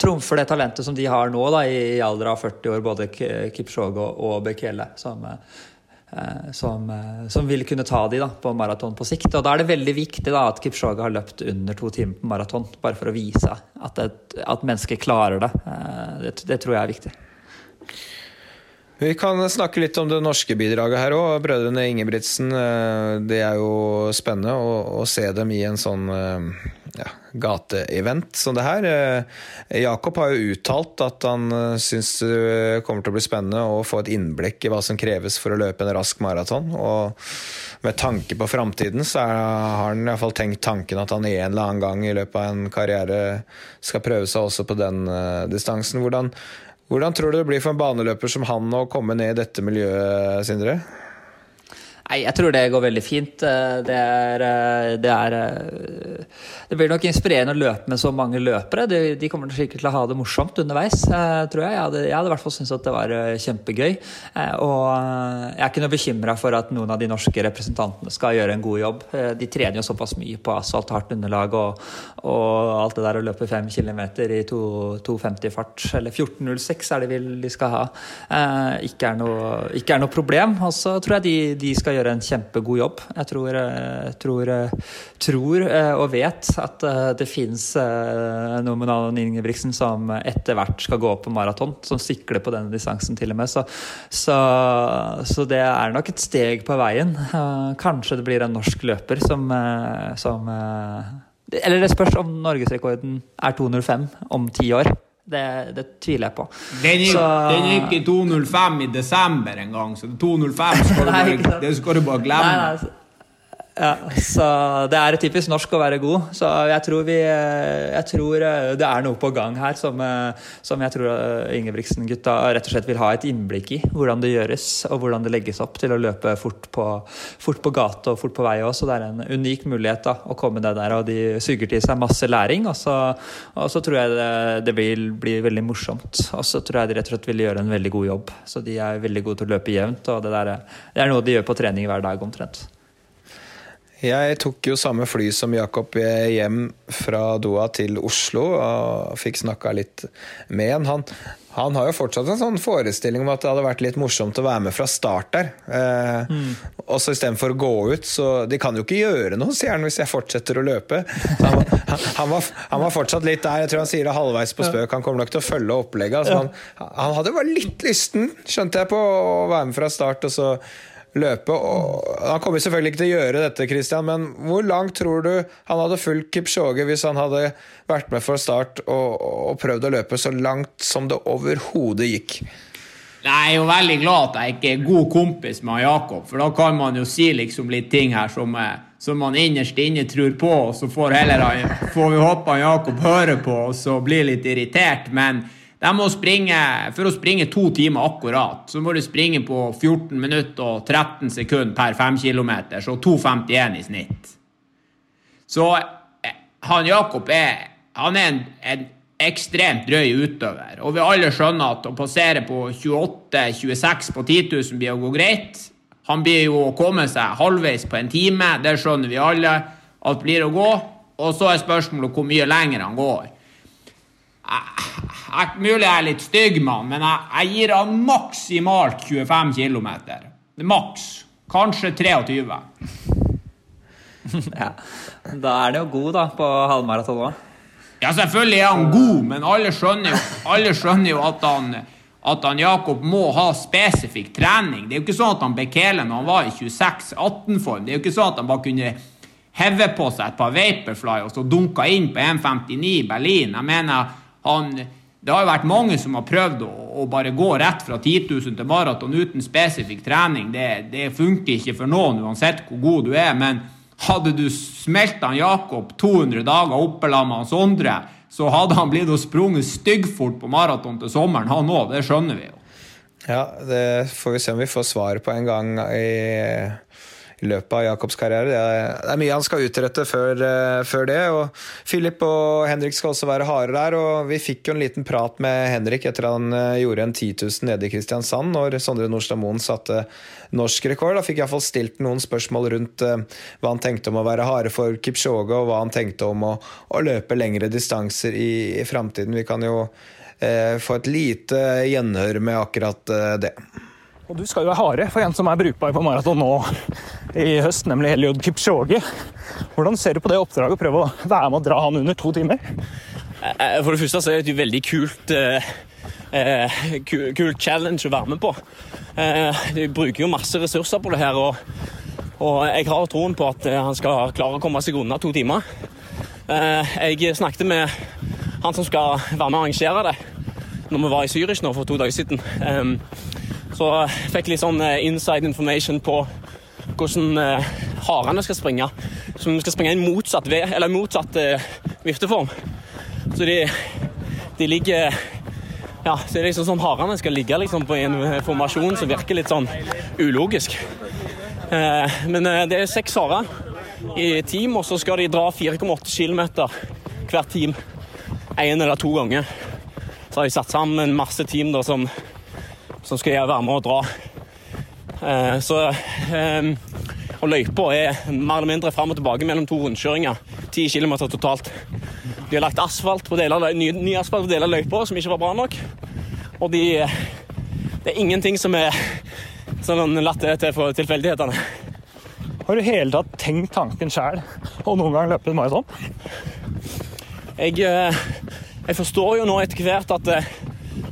trumfer det talentet som de har nå, da, i, alder av 40 år, både Kipchoge og, Bekele. som Eh, som, eh, som, vil kunne ta de da, på maraton på sikt. Og da er det veldig viktig da, at Kipchoge har løpt under to timer på maraton, bare for å vise at, et, at mennesker klarer det. Eh, det. det. tror jeg er viktig. Vi kan snakke litt om det norske bidraget her òg. Brødrene Ingebrigtsen. Det er jo spennende å, å se dem i en sånn ja, gateevent som det her. Eh, Jakob har jo uttalt at han eh, syns det kommer til å bli spennende å få et innblikk i hva som kreves for å løpe en rask maraton. Og med tanke på framtiden så har han iallfall tenkt tanken at han en eller annen gang i løpet av en karriere skal prøve seg også på den distansen. Hvordan, hvordan tror du det blir for en baneløper som han å komme ned i dette miljøet, Sindre? Nei, jeg tror det går veldig fint. Eh, det er, eh, det er eh, Det blir nok inspirerende å løpe med så mange løpere. De, de kommer sikkert til å ha det morsomt underveis, tror jeg. Jeg hadde, jeg hadde i hvert fall syntes at det var kjempegøy. Og jeg er ikke noe bekymra for at noen av de norske representantene skal gjøre en god jobb. De trener jo såpass mye på asfalt, hardt underlag og, og alt det der å løpe fem kilometer i 2,50 fart, eller 14,06 er det vel de skal ha, ikke er noe, ikke er noe problem. Og så tror jeg de, de skal gjøre en kjempegod jobb. Jeg tror, eh, tror, eh, tror eh, og vet at det fins noen med navnet Ingebrigtsen som etter hvert skal gå på maraton, som sikler på denne distansen til og med. Så, så, så, det er nok et steg på veien. Kanskje det blir en norsk løper som, som Eller det spørs om norgesrekorden er 2.05 om ti år. Det, det, tviler jeg på. Den gikk, så, den gikk i 2.05 i desember en gang, så 2.05 skal, du bare glemme. Nei, nei, ja, så det er typisk norsk å være god. Så jeg tror, vi, jeg tror eh, det er noe på gang her som, eh, som jeg tror eh, Ingebrigtsen-gutta rett og slett vil ha et innblikk i. Hvordan det gjøres, og hvordan det legges opp til å løpe fort på, fort på gate og fort på vei òg. Så det er en unik mulighet da, å komme ned der, og de suger til seg masse læring. Og så, og så tror jeg det, det, vil bli veldig morsomt. Og så tror jeg de rett og slett vil gjøre en veldig god jobb. Så de er veldig gode til å løpe jevnt, og det, der, det er noe de gjør på trening hver dag omtrent. Jeg tok jo samme fly som Jakob hjem fra Doha til Oslo og fikk snakka litt med han. han. han. har jo fortsatt en sånn forestilling om at det hadde vært litt morsomt å være med fra start der. Eh, mm. Og så istedenfor å gå ut, så De kan jo ikke gjøre noe, sier han, hvis jeg fortsetter å løpe. Han, han, han, var, han, var, fortsatt litt der. Jeg tror han sier det halvveis på spøk. Han kommer nok til å følge opplegget. Altså, han, hadde bare litt lysten, skjønte jeg, på å være med fra start. og så løpe. Og han kommer selvfølgelig ikke til å gjøre dette, Christian, men hvor langt tror du han hadde fulgt Kipchoge hvis han hadde vært med for start og, og prøvd å løpe så langt som det overhodet gikk? Jeg er jo veldig glad at jeg ikke er god kompis med Jakob, for da kan man jo si liksom litt ting her som, eh, som man innerst inne tror på, og så får, heller, får vi håpe Jakob hører på og så blir litt irritert. men springe, For å springe to timer akkurat, så må du springe på 14 minutter og 13 sekunder per 5 km, så 2,51 i snitt. Så eh, han Jakob er, han er en, en ekstremt drøy utøver. Og vi alle skjønner at å passere på 28-26 på 10 000 blir å gå greit. Han blir jo å komme seg halvveis på en time, det skjønner vi alle at blir å gå. Og så er spørsmålet hvor mye lenger han går jeg, Mulig jeg er litt stygg, mann, men jeg, jeg gir han maksimalt 25 km. Maks. Kanskje 23. ja. Da er det jo god, da, på halvmaraton òg. Ja, selvfølgelig er han god, men alle skjønner jo, alle skjønner jo at, han, at han Jakob må ha spesifikk trening. Det er jo ikke sånn at han Bekele når han var i 26-18-form, det er jo ikke sånn at han bare kunne heve på seg et par Vaporfly og så dunka inn på 1,59 i Berlin. Jeg mener, han, det har jo vært mange som har prøvd å, å bare gå rett fra 10 000 til maraton uten spesifikk trening. Det, det, funker ikke for noen, uansett hvor god du er. Men hadde du smelta Jakob 200 dager oppe sammen med Sondre, så hadde han blitt og sprunget styggfort på maraton til sommeren, han òg. Det skjønner vi jo. Ja, det får vi se om vi får svar på en gang i i løpet av Jakobs karriere. Det er, mye han skal utrette før, uh, før, det. og Philip og Henrik skal også være harde der. og Vi fikk jo en liten prat med Henrik etter han uh, gjorde en 10 000 nede i Kristiansand, når Sondre Nordstad Moen satte norsk rekord. Da fikk jeg iallfall stilt noen spørsmål rundt uh, hva han tenkte om å være harde for Kipchoge, og hva han tenkte om å, å løpe lengre distanser i, i framtiden. Vi kan jo få et lite gjenhør med akkurat det. Og du skal jo være harde for en som er brukbar på maraton nå i høst, nemlig Eliud Kipchoge. Hvordan ser du på det oppdraget å prøve å være med å dra han under to timer? Eh, for det første så er det et veldig kult, eh, eh kult challenge å være med på. Eh, de bruker jo masse ressurser på det her, og, og jeg har troen på at eh, han skal klare å komme seg unna to timer. Eh, jeg snakket med han som skal være med og arrangere det, når vi var i Zürich nå for to dager siden. Så jeg fikk litt sånn eh, inside information på hvordan eh, harene skal springe. Vi skal springe i motsatt, eller motsatt vifteform. Så de, de ligger ja, så det er liksom sånn Harene skal ligge liksom på en formasjon som virker litt sånn ulogisk. Eh, men det er seks harer i team, og så skal de dra 4,8 km hvert team én eller to ganger. Så har de satt sammen masse team da, som som skal jeg være med og dra. Eh, så eh, Og løypa er mer eller mindre fram og tilbake mellom to rundkjøringer. Ti km totalt. De har lagt asfalt på deler, ny, ny asfalt på deler av løypa som ikke var bra nok. Og de, det er ingenting som er sånn latt til for tilfeldighetene. Har du hele tatt tenkt tanken sjøl og noen gang løpt en maraton? Jeg, eh, jeg forstår jo nå etter hvert at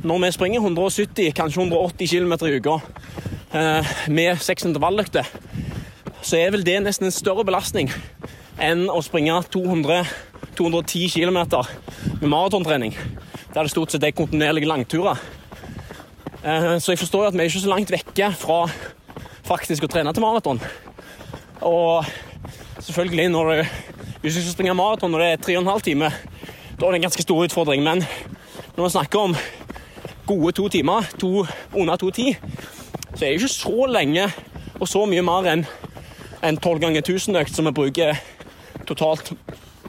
når vi springer 170, kanskje 180 km i uka eh, med seks intervalløkter, så er vel det nesten en større belastning enn å springe 200, 210 km med maratontrening. Der det stort sett er kontinuerlige langturer. Eh, så jeg forstår at vi er ikke så langt vekke fra faktisk å trene til maraton. Og selvfølgelig, når du, hvis du skal springe maraton når det er 3 12 timer, da er det en ganske stor utfordring. Men når vi snakker om gode to timer, to, under 2.10, så er det ikke så lenge og så mye mer enn en 12 ganger 1000-økt som vi bruker totalt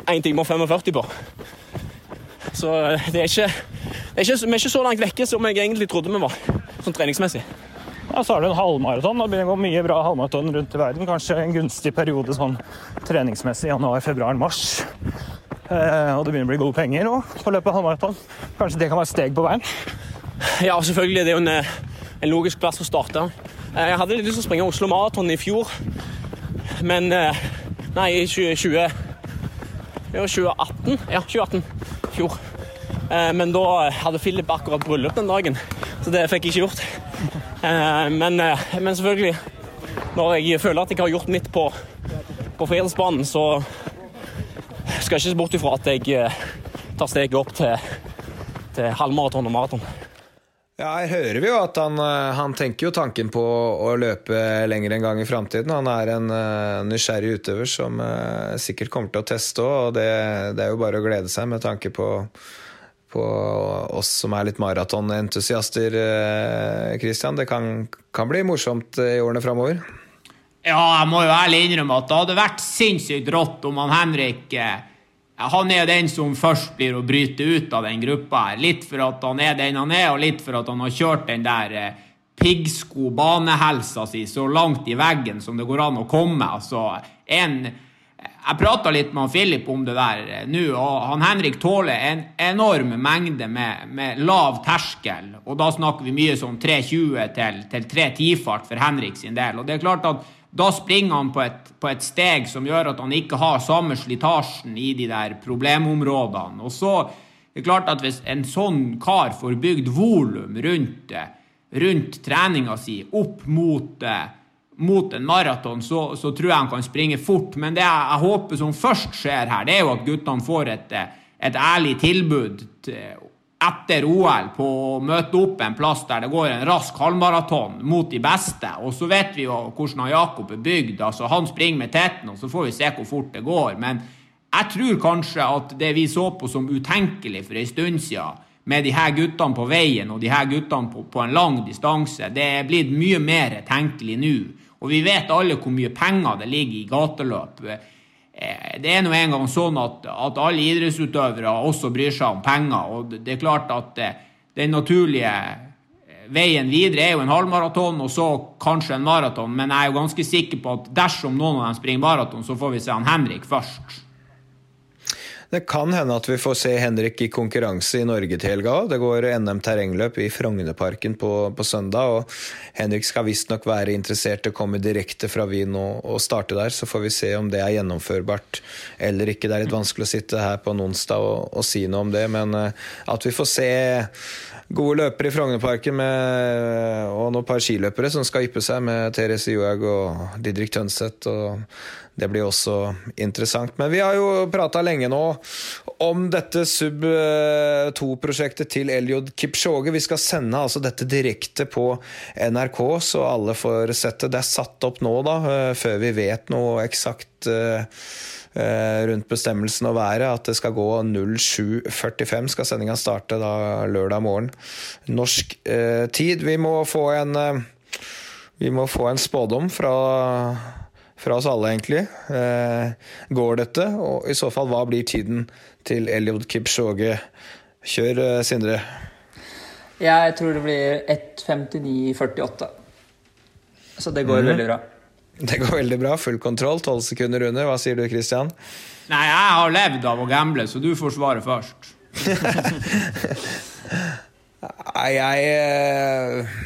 1 time og 45 på. Så det er ikke, det er ikke, vi er ikke så langt vekke som jeg egentlig trodde vi var, sånn treningsmessig. Ja, så har du en halvmaraton. Det begynner å gå mye bra halvmaraton rundt i verden. Kanskje en gunstig periode sånn treningsmessig januar, februar, mars. Eh, og det begynner å bli gode penger nå på løpet av halvmaraton. Kanskje det kan være steg på veien? Ja, selvfølgelig. Det er jo en, eh, en logisk plass å starte. Eh, jeg hadde litt lyst til å springe Oslo Maraton i fjor, men eh, Nei, i 2020 Det var 2018. Ja, 2018. Fjor. Men da hadde Philip akkurat bryllup den dagen, så det fikk jeg ikke gjort. Men, men selvfølgelig, når jeg føler at jeg har gjort mitt på, på Friidrettsbanen, så skal jeg ikke se bort ifra at jeg tar steget opp til, til halvmaraton og maraton. Ja, Her hører vi jo at han, eh, han, tenker jo tanken på å løpe lenger en gang i framtiden. Han er en uh, nysgjerrig utøver som uh, sikkert kommer til å teste òg, og det, det, er jo bare å glede seg med tanke på, på oss som er litt maratonentusiaster, uh, Christian. Det kan, kan, bli morsomt i årene framover. Ja, jeg må jo ærlig innrømme at det hadde vært sinnssykt rått om han Henrik han er den som først blir å bryte ut av den gruppa. her. Litt for at han er den han er, og litt for at han har kjørt den der eh, piggsko-banehelsa si så langt i veggen som det går an å komme. Altså, en, jeg prata litt med han Philip om det der eh, nå, og han Henrik tåler en enorm mengde med, med, lav terskel. Og da snakker vi mye sånn 3.20 til, til 3.10-fart for Henrik sin del. Og det er klart at da springer han på et, på et, steg som gjør at han ikke har samme slitasjen i de der problemområdene. Og så det er klart at Hvis en sånn kar får bygd volum rundt, rundt treninga si opp mot, mot en maraton, så, så, tror jeg han kan springe fort. Men det jeg, jeg håper som først skjer her, det er jo at guttene får et, et ærlig tilbud til, etter OL på å møte opp en plass der det går en rask halvmaraton mot de beste. Og så vet vi jo hvordan Jakob er bygd. altså Han springer med teten, og så får vi se hvor fort det går. Men jeg tror kanskje at det vi så på som utenkelig for en stund siden, med de her guttene på veien og de her guttene på, på en lang distanse, det er blitt mye mer tenkelig nå. Og vi vet alle hvor mye penger det ligger i gateløp. Eh, det er nå engang sånn at, at, alle idrettsutøvere også bryr seg om penger. Og det er klart at eh, den naturlige eh, veien videre er jo en halvmaraton og så kanskje en maraton. Men jeg er jo ganske sikker på at dersom noen av dem springer maraton, så får vi se han Henrik først. Det kan hende at vi får se Henrik i konkurranse i Norge til helga. Det går NM terrengløp i Frognerparken på, på, søndag. og Henrik skal visstnok være interessert i å komme direkte fra Wien og, og, starte der. Så får vi se om det er gjennomførbart eller ikke. Det er litt vanskelig å sitte her på en onsdag og, og si noe om det, men uh, at vi får se gode løpere i Frognerparken og noen par skiløpere som skal yppe seg med Therese Johaug og Didrik Tønseth. og Det blir også interessant. Men vi har jo prata lenge nå om dette Sub 2-prosjektet til Eliod Kipchoge. Vi skal sende altså dette direkte på NRK, så alle får sett det. Det er satt opp nå, da, eh, før vi vet noe eksakt eh, Eh, rundt bestemmelsen og været at det skal gå 07.45. Skal sendinga starte da lørdag morgen norsk tid. Vi må få en vi må få en spådom fra, fra oss alle, egentlig. Eh, går dette? Og i så fall, hva blir tiden til Eliod Kipchoge? Kjør, eh, Sindre. Jeg tror det blir 1.59,48. Så det går mm. veldig bra. Det går veldig bra. Full kontroll. Tolv sekunder under. Hva sier du, Christian? Nei, jeg har levd av å gamble, så du får svare først. Nei, jeg eh,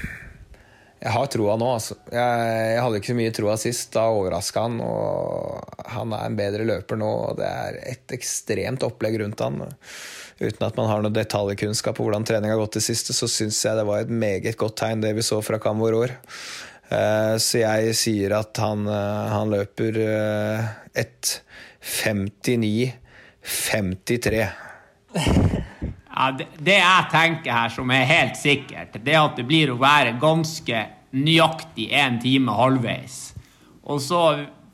Jeg har troa nå, altså. Jeg, jeg, hadde ikke så mye troa sist. Da overraska han. Og han er en bedre løper nå, og det er et ekstremt opplegg rundt han. Uten at man har noe detaljkunnskap på hvordan trening har gått det siste, så syns jeg det var et meget godt tegn, det vi så fra Kamvor år. Eh, så jeg sier at han, eh, han løper eh, et 59-53. Det, jeg tenker her som er helt sikkert, det er at det blir å være ganske nøyaktig én time halvveis. Og så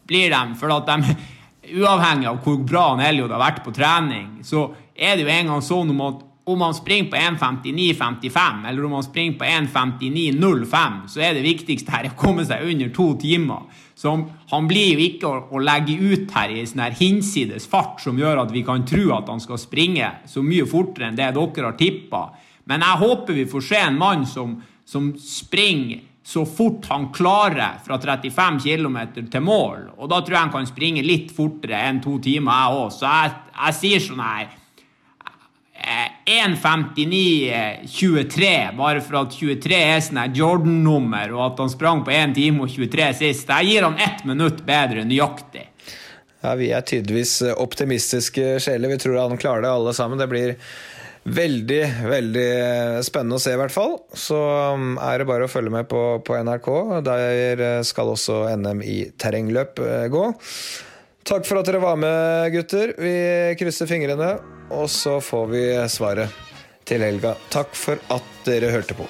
blir de, for at de Uavhengig av hvor bra han Elliot har vært på trening, så er det jo en gang sånn om at om han springer på 1.59,55 eller om han springer på 1.59,05, så er det viktigste her å komme seg under to timer. Så han blir jo ikke å, å legge ut her i sånn her hinsides fart som gjør at vi kan tro at han skal springe så mye fortere enn det dere har tippa. Men jeg håper vi får se en mann som, som springer så fort han klarer fra 35 km til mål. Og da tror jeg han kan springe litt fortere enn to timer, jeg òg. Så jeg, jeg sier sånn her 1.59,23, eh, bare for at 23 er sånn Jordan-nummer, og at han sprang på 1 time og 23 sist. Jeg gir han ett minutt bedre nøyaktig. Ja, Vi er tydeligvis optimistiske sjeler. Vi tror han klarer det, alle sammen. Det blir veldig, veldig spennende å se, i hvert fall. Så um, er det bare å følge med på, på NRK. Der skal også NM i terrengløp eh, gå. Takk for at dere var med, gutter. Vi krysser fingrene, og så får vi svaret til helga. Takk for at dere hørte på.